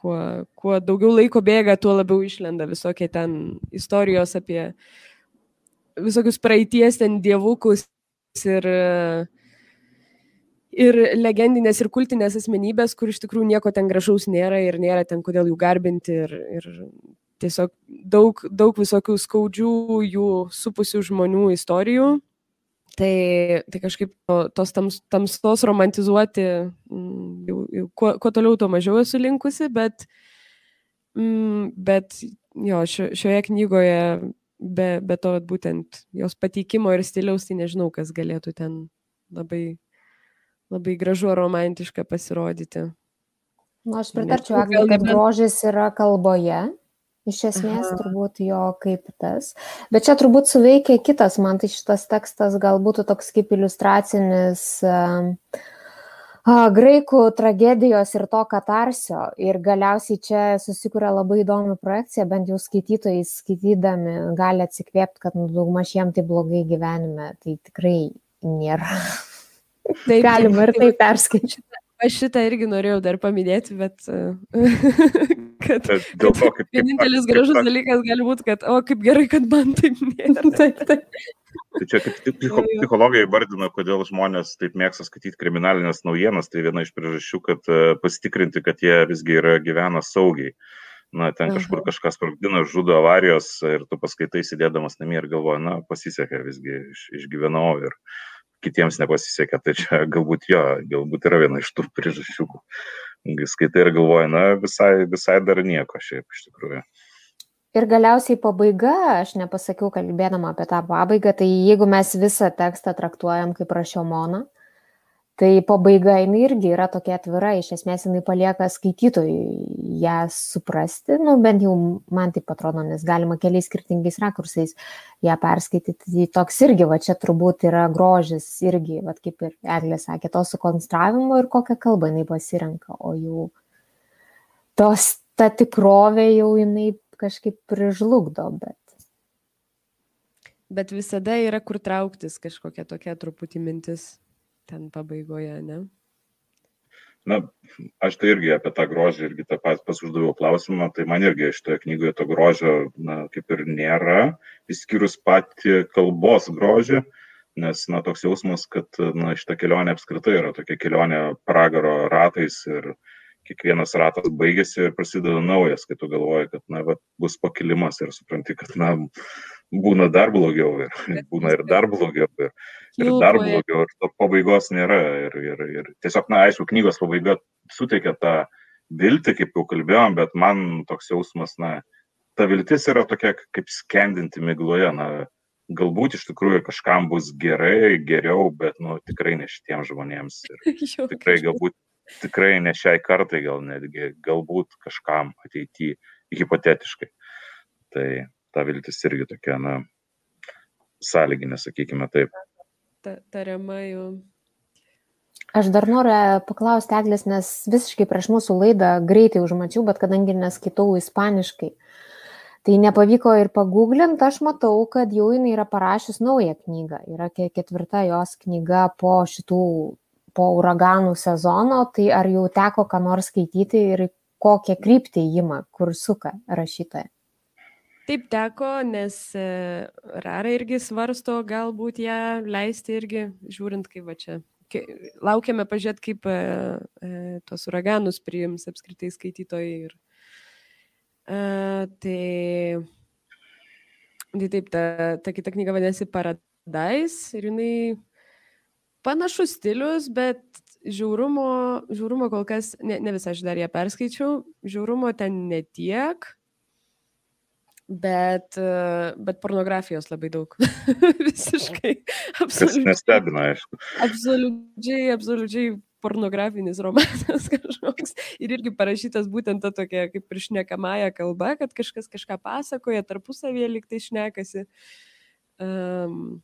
kuo, kuo daugiau laiko bėga, tuo labiau išlenda visokie ten istorijos apie visokius praeities ten dievukus ir, ir legendinės ir kultinės asmenybės, kur iš tikrųjų nieko ten gražaus nėra ir nėra ten kodėl jų garbinti ir, ir tiesiog daug, daug visokių skaudžių jų supusių žmonių istorijų Tai, tai kažkaip tos tams, tamsos romantizuoti, mm, jau, jau, kuo, kuo toliau, tuo mažiau esu linkusi, bet, mm, bet jo, šio, šioje knygoje be, be to būtent jos pateikimo ir stiliaus, tai nežinau, kas galėtų ten labai, labai gražu ar romantiška pasirodyti. Na, aš pritarčiau, Agnė, kad grožis yra kalboje, Iš esmės Aha. turbūt jo kaip tas. Bet čia turbūt suveikia kitas, man tai šitas tekstas gal būtų toks kaip iliustracinis uh, graikų tragedijos ir to katarsio. Ir galiausiai čia susikuria labai įdomi projekcija, bent jau skaitytojai skaitydami gali atsikvėpti, kad nu, daugmaž jiem tai blogai gyvenime. Tai tikrai nėra. Taip, galima ir tai perskaičiuoti. Aš šitą irgi norėjau dar paminėti, bet kad, dėl to, kaip, vienintelis kaip, gražus kaip, dalykas gali būti, kad, o kaip gerai, kad man taip nėra. taip, taip. Tai čia kaip psicho, psichologai vardina, kodėl žmonės taip mėgsta skaityti kriminalinės naujienas, tai viena iš priežasčių, kad e, pasitikrinti, kad jie visgi yra gyvena saugiai. Na, ten kažkur kažkas sprogdina, žudo avarijos ir tu paskaitai sėdėdamas namie ir galvoji, na, pasisekė visgi, iš, išgyvenau ir kitiems nepasisekė. Tai čia galbūt jo, galbūt yra viena iš tų priežasčių, skaitai ir galvoji, na, visai, visai dar nieko šiaip iš tikrųjų. Ir galiausiai pabaiga, aš nepasakiau kalbėdama apie tą pabaigą, tai jeigu mes visą tekstą traktuojam kaip rašiomoną, Tai pabaiga jinai irgi yra tokia atvira, iš esmės jinai palieka skaitytojui ją suprasti, nu bent jau man taip atrodo, nes galima keliais skirtingais rakursais ją perskaityti. Tai toks irgi, va čia turbūt yra grožis irgi, va kaip ir Eglė sakė, to sukonstravimo ir kokią kalbą jinai pasirenka, o jau tos, ta tikrovė jau jinai kažkaip prižlugdo, bet. Bet visada yra kur trauktis kažkokia tokia truputį mintis ten pabaigoje, ne? Na, aš tai irgi apie tą grožį irgi tą pat pas uždaviau klausimą, tai man irgi šitoje knygoje to grožio, na, kaip ir nėra, išskyrus pati kalbos grožį, nes, na, toks jausmas, kad, na, šita kelionė apskritai yra tokia kelionė pragaro ratais ir kiekvienas ratas baigėsi ir prasideda naujas, kai tu galvoji, kad, na, va, bus pakilimas ir supranti, kad, na, būna dar blogiau ir būna ir dar blogiau ir, ir dar blogiau ir to pabaigos nėra. Ir, ir, ir tiesiog, na, aišku, knygos pabaiga suteikia tą viltį, kaip jau kalbėjom, bet man toks jausmas, na, ta viltis yra tokia kaip skendinti migloje, na, galbūt iš tikrųjų kažkam bus gerai, geriau, bet, nu, tikrai ne šitiems žmonėms. Ir tikrai galbūt, tikrai ne šiai kartai, gal netgi, galbūt kažkam ateityje, hipotetiškai. Tai ta viltis irgi tokia, na, sąlyginė, sakykime taip. Ta, tariama jau. Aš dar noriu paklausti Eglės, nes visiškai prieš mūsų laidą greitai užmačiau, bet kadangi neskaitau ispaniškai, tai nepavyko ir paguglinti, aš matau, kad jau jinai yra parašius naują knygą. Yra ketvirta jos knyga po šitų, po uraganų sezono, tai ar jau teko ką nors skaityti ir kokią kryptį įima, kur suka rašytoja? Taip teko, nes e, Rara irgi svarsto galbūt ją leisti irgi, žiūrint, kaip va čia. Laukiame pažiūrėti, kaip e, e, tos uraganus priims apskritai skaitytojai. Ir, e, tai, tai taip, ta, ta kita knyga vadinasi Paradise ir jinai panašus stilius, bet žiaurumo, žiaurumo kol kas, ne, ne visą aš dar ją perskaičiau, žiaurumo ten netiek bet, e, bet pornografijos labai daug. Visiškai. Absoliučiai. Nestebina, aišku. Absoliučiai, absoliučiai pornografinis romanas kažkoks. Ir irgi parašytas būtent ta tokia kaip ir šnekamąją kalba, kad kažkas kažką pasakoja, tarpusavėje liktai šnekasi. Um,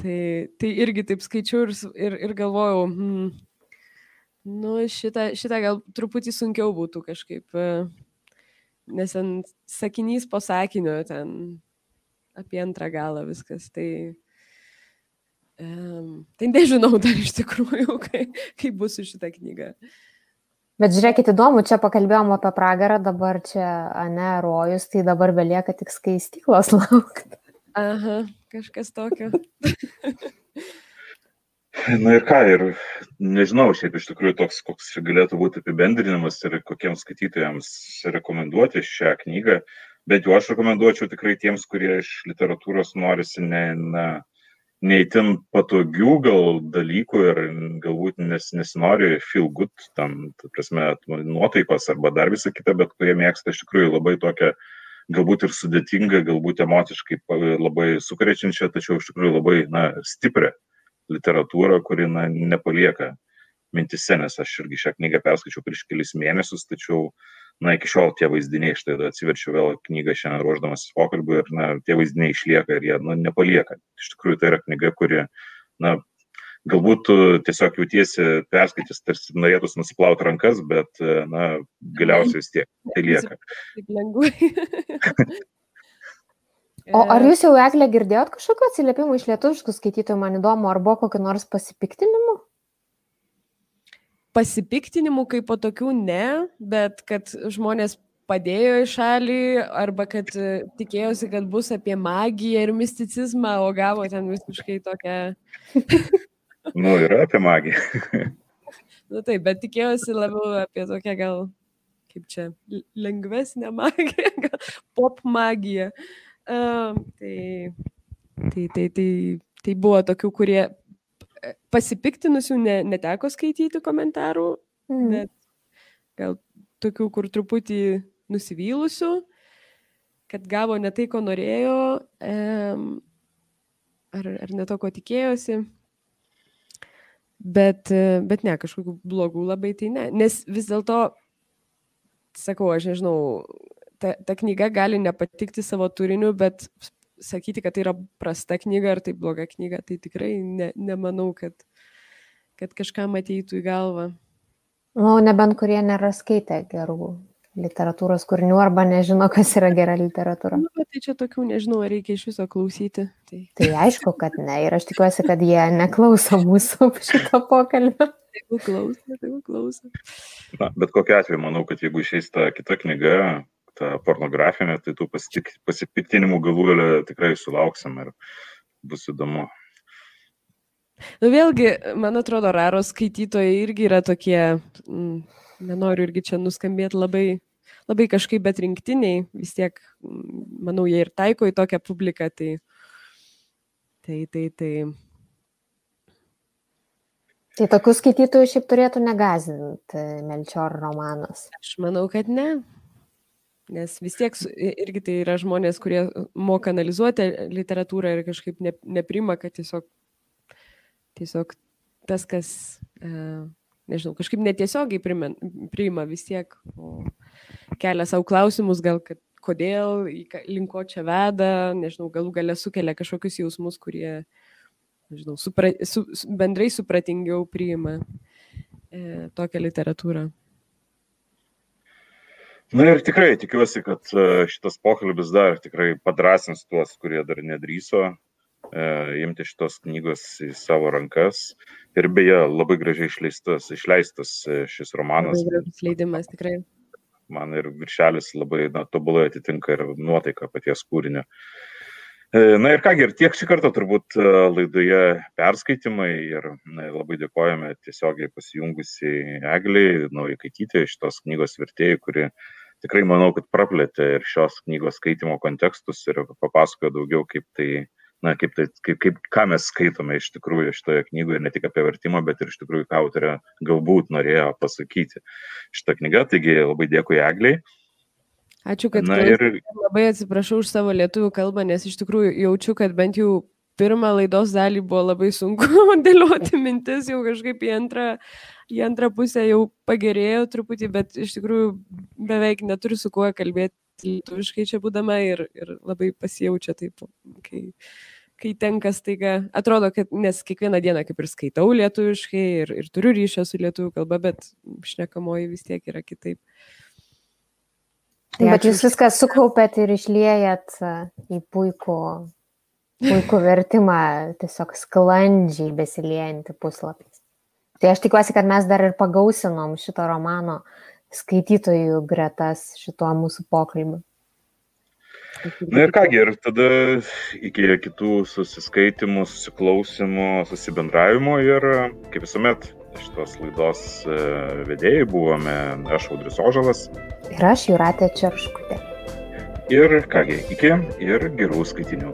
tai, tai irgi taip skaičiau ir, ir, ir galvojau, hmm, nu šitą, šitą gal truputį sunkiau būtų kažkaip. Uh, nes ten sakinys po sakinio ten apie antrą galą viskas. Tai, um, tai nežinau dar iš tikrųjų, kaip, kaip bus su šitą knygą. Bet žiūrėkit, įdomu, čia pakalbėjom apie pragarą, dabar čia, ne, rojus, tai dabar belieka tik skaistyklos laukti. Aha, kažkas tokio. Na ir ką, ir nežinau, šiaip iš tikrųjų toks, koks galėtų būti apibendrinimas ir kokiems skaitytojams rekomenduoti šią knygą, bet jau aš rekomenduočiau tikrai tiems, kurie iš literatūros norisi ne, na, neįtin patogių gal dalykų ir galbūt nes, nesinori feel good, tam, ta prasme, nuotaikos arba dar visą kitą, bet kurie mėgsta iš tikrųjų labai tokią galbūt ir sudėtingą, galbūt emociškai labai sukrečiančią, tačiau iš tikrųjų labai na, stiprią literatūrą, kuri na, nepalieka mintise, nes aš irgi šią knygą perskaičiau prieš kelis mėnesius, tačiau na, iki šiol tie vaizdiniai, štai atsiverčiau vėl knygą šiandien ruoždamas pokalbį ir na, tie vaizdiniai išlieka ir jie na, nepalieka. Iš tikrųjų, tai yra knyga, kuri, na, galbūt tu tiesiog jautiesi perskaitęs, tarsi norėtus nusiplauti rankas, bet, na, galiausiai vis tiek tai lieka. Taip lengvai. O ar jūs jau, Eglė, girdėjot kažkokiu atsiliepimu iš lietuviškų skaitytojų, man įdomu, ar buvo kokiu nors pasipiktinimu? Pasipiktinimų kaip po tokių ne, bet kad žmonės padėjo į šalį arba kad e, tikėjosi, kad bus apie magiją ir misticizmą, o gavo ten visiškai tokią... nu, yra apie magiją. nu taip, bet tikėjosi labiau apie tokią gal, kaip čia, lengvesnę magiją, pop magiją. Uh, tai, tai, tai, tai, tai buvo tokių, kurie e, pasipiktinusių ne, neteko skaityti komentarų, mm. bet gal tokių, kur truputį nusivylusių, kad gavo ne tai, ko norėjo, um, ar, ar ne to, ko tikėjosi. Bet, e, bet ne, kažkokių blogų labai tai ne. Nes vis dėlto, sakau, aš nežinau, ta, ta knyga gali nepatikti savo turiniu, bet sakyti, kad tai yra prasta knyga ar tai bloga knyga, tai tikrai ne, nemanau, kad, kad kažkam ateitų į galvą. Nu, nebent kurie nėra skaitę gerų literatūros kūrinių arba nežino, kas yra gera literatūra. Nu, bet tai čia tokių nežinau, ar reikia iš viso klausyti. Tai... tai aišku, kad ne. Ir aš tikiuosi, kad jie neklauso mūsų šito pokalbio. Jeigu klauso, tai klauso. Na, bet kokia atveju, manau, kad jeigu išeis ta kita knyga, ta pornografinė, tai tų pasipiktinimų galų galę tikrai sulauksim ir bus įdomu. Nu vėlgi, man atrodo, raros skaitytojai irgi yra tokie, mm, nenoriu irgi čia nuskambėti labai, labai kažkaip bet rinktiniai, vis tiek, manau, jie ir taiko į tokią publiką, tai, tai, tai, tai. Tai tokių skaitytojų šiaip turėtų negazinti Melčior romanas. Aš manau, kad ne. Nes vis tiek irgi tai yra žmonės, kurie moka analizuoti literatūrą ir kažkaip ne, neprima, kad tiesiog, tiesiog tas, kas, e, nežinau, kažkaip netiesiogiai priima, priima vis tiek, o kelia savo klausimus, gal kad kodėl, link ko čia veda, nežinau, galų gale sukelia kažkokius jausmus, kurie, nežinau, supra, su, bendrai supratingiau priima e, tokią literatūrą. Na ir tikrai tikiuosi, kad e, šitas pokalbis dar tikrai padrasins tuos, kurie dar nedryso e, imti šitos knygos į savo rankas. Ir beje, labai gražiai išleistas, išleistas e, šis romanas. Labai gražus leidimas, tikrai. Man ir viršelis labai na, tobulai atitinka ir nuotaika paties kūrinio. Na ir kągi, ir tiek šį kartą turbūt laidoje perskaitimai ir na, labai dėkojame tiesiogiai pasijungusiai Egliai, naujai kaityti šitos knygos vertėjai, kuri tikrai manau, kad praplėtė ir šios knygos skaitimo kontekstus ir papasakojo daugiau, kaip tai, na, kaip tai, kaip, kaip, ką mes skaitome iš tikrųjų šitoje knygoje, ne tik apie vertimą, bet ir iš tikrųjų, ką autorė galbūt norėjo pasakyti šitą knygą. Taigi labai dėkui Egliai. Ačiū, kad Na, ir... labai atsiprašau už savo lietuvių kalbą, nes iš tikrųjų jaučiu, kad bent jau pirmą laidos dalį buvo labai sunku dėlioti mintis, jau kažkaip į antrą į antrą pusę jau pagerėjo truputį, bet iš tikrųjų beveik neturiu su kuo kalbėti lietuviškai čia būdama ir, ir labai pasijaučia taip, kai, kai tenka staiga, atrodo, kad nes kiekvieną dieną kaip ir skaitau lietuviškai ir, ir turiu ryšio su lietuvių kalba, bet šnekamoji vis tiek yra kitaip. Tai bet jūs viską sukaupėt ir išliejat į puikų, puikų vertimą, tiesiog sklandžiai besiliejantį puslapį. Tai aš tikiuosi, kad mes dar ir pagausinom šito romano skaitytojų gretas šituo mūsų pokalbiu. Na ir kągi, ir tada iki kitų susiskaitimų, susiklausimų, susibendravimo ir kaip visuomet šitos laidos e, vedėjai buvome aš Audris Ožalas. Ir aš Juratė Čerškutė. Ir kągi, iki ir gerų skaitinių.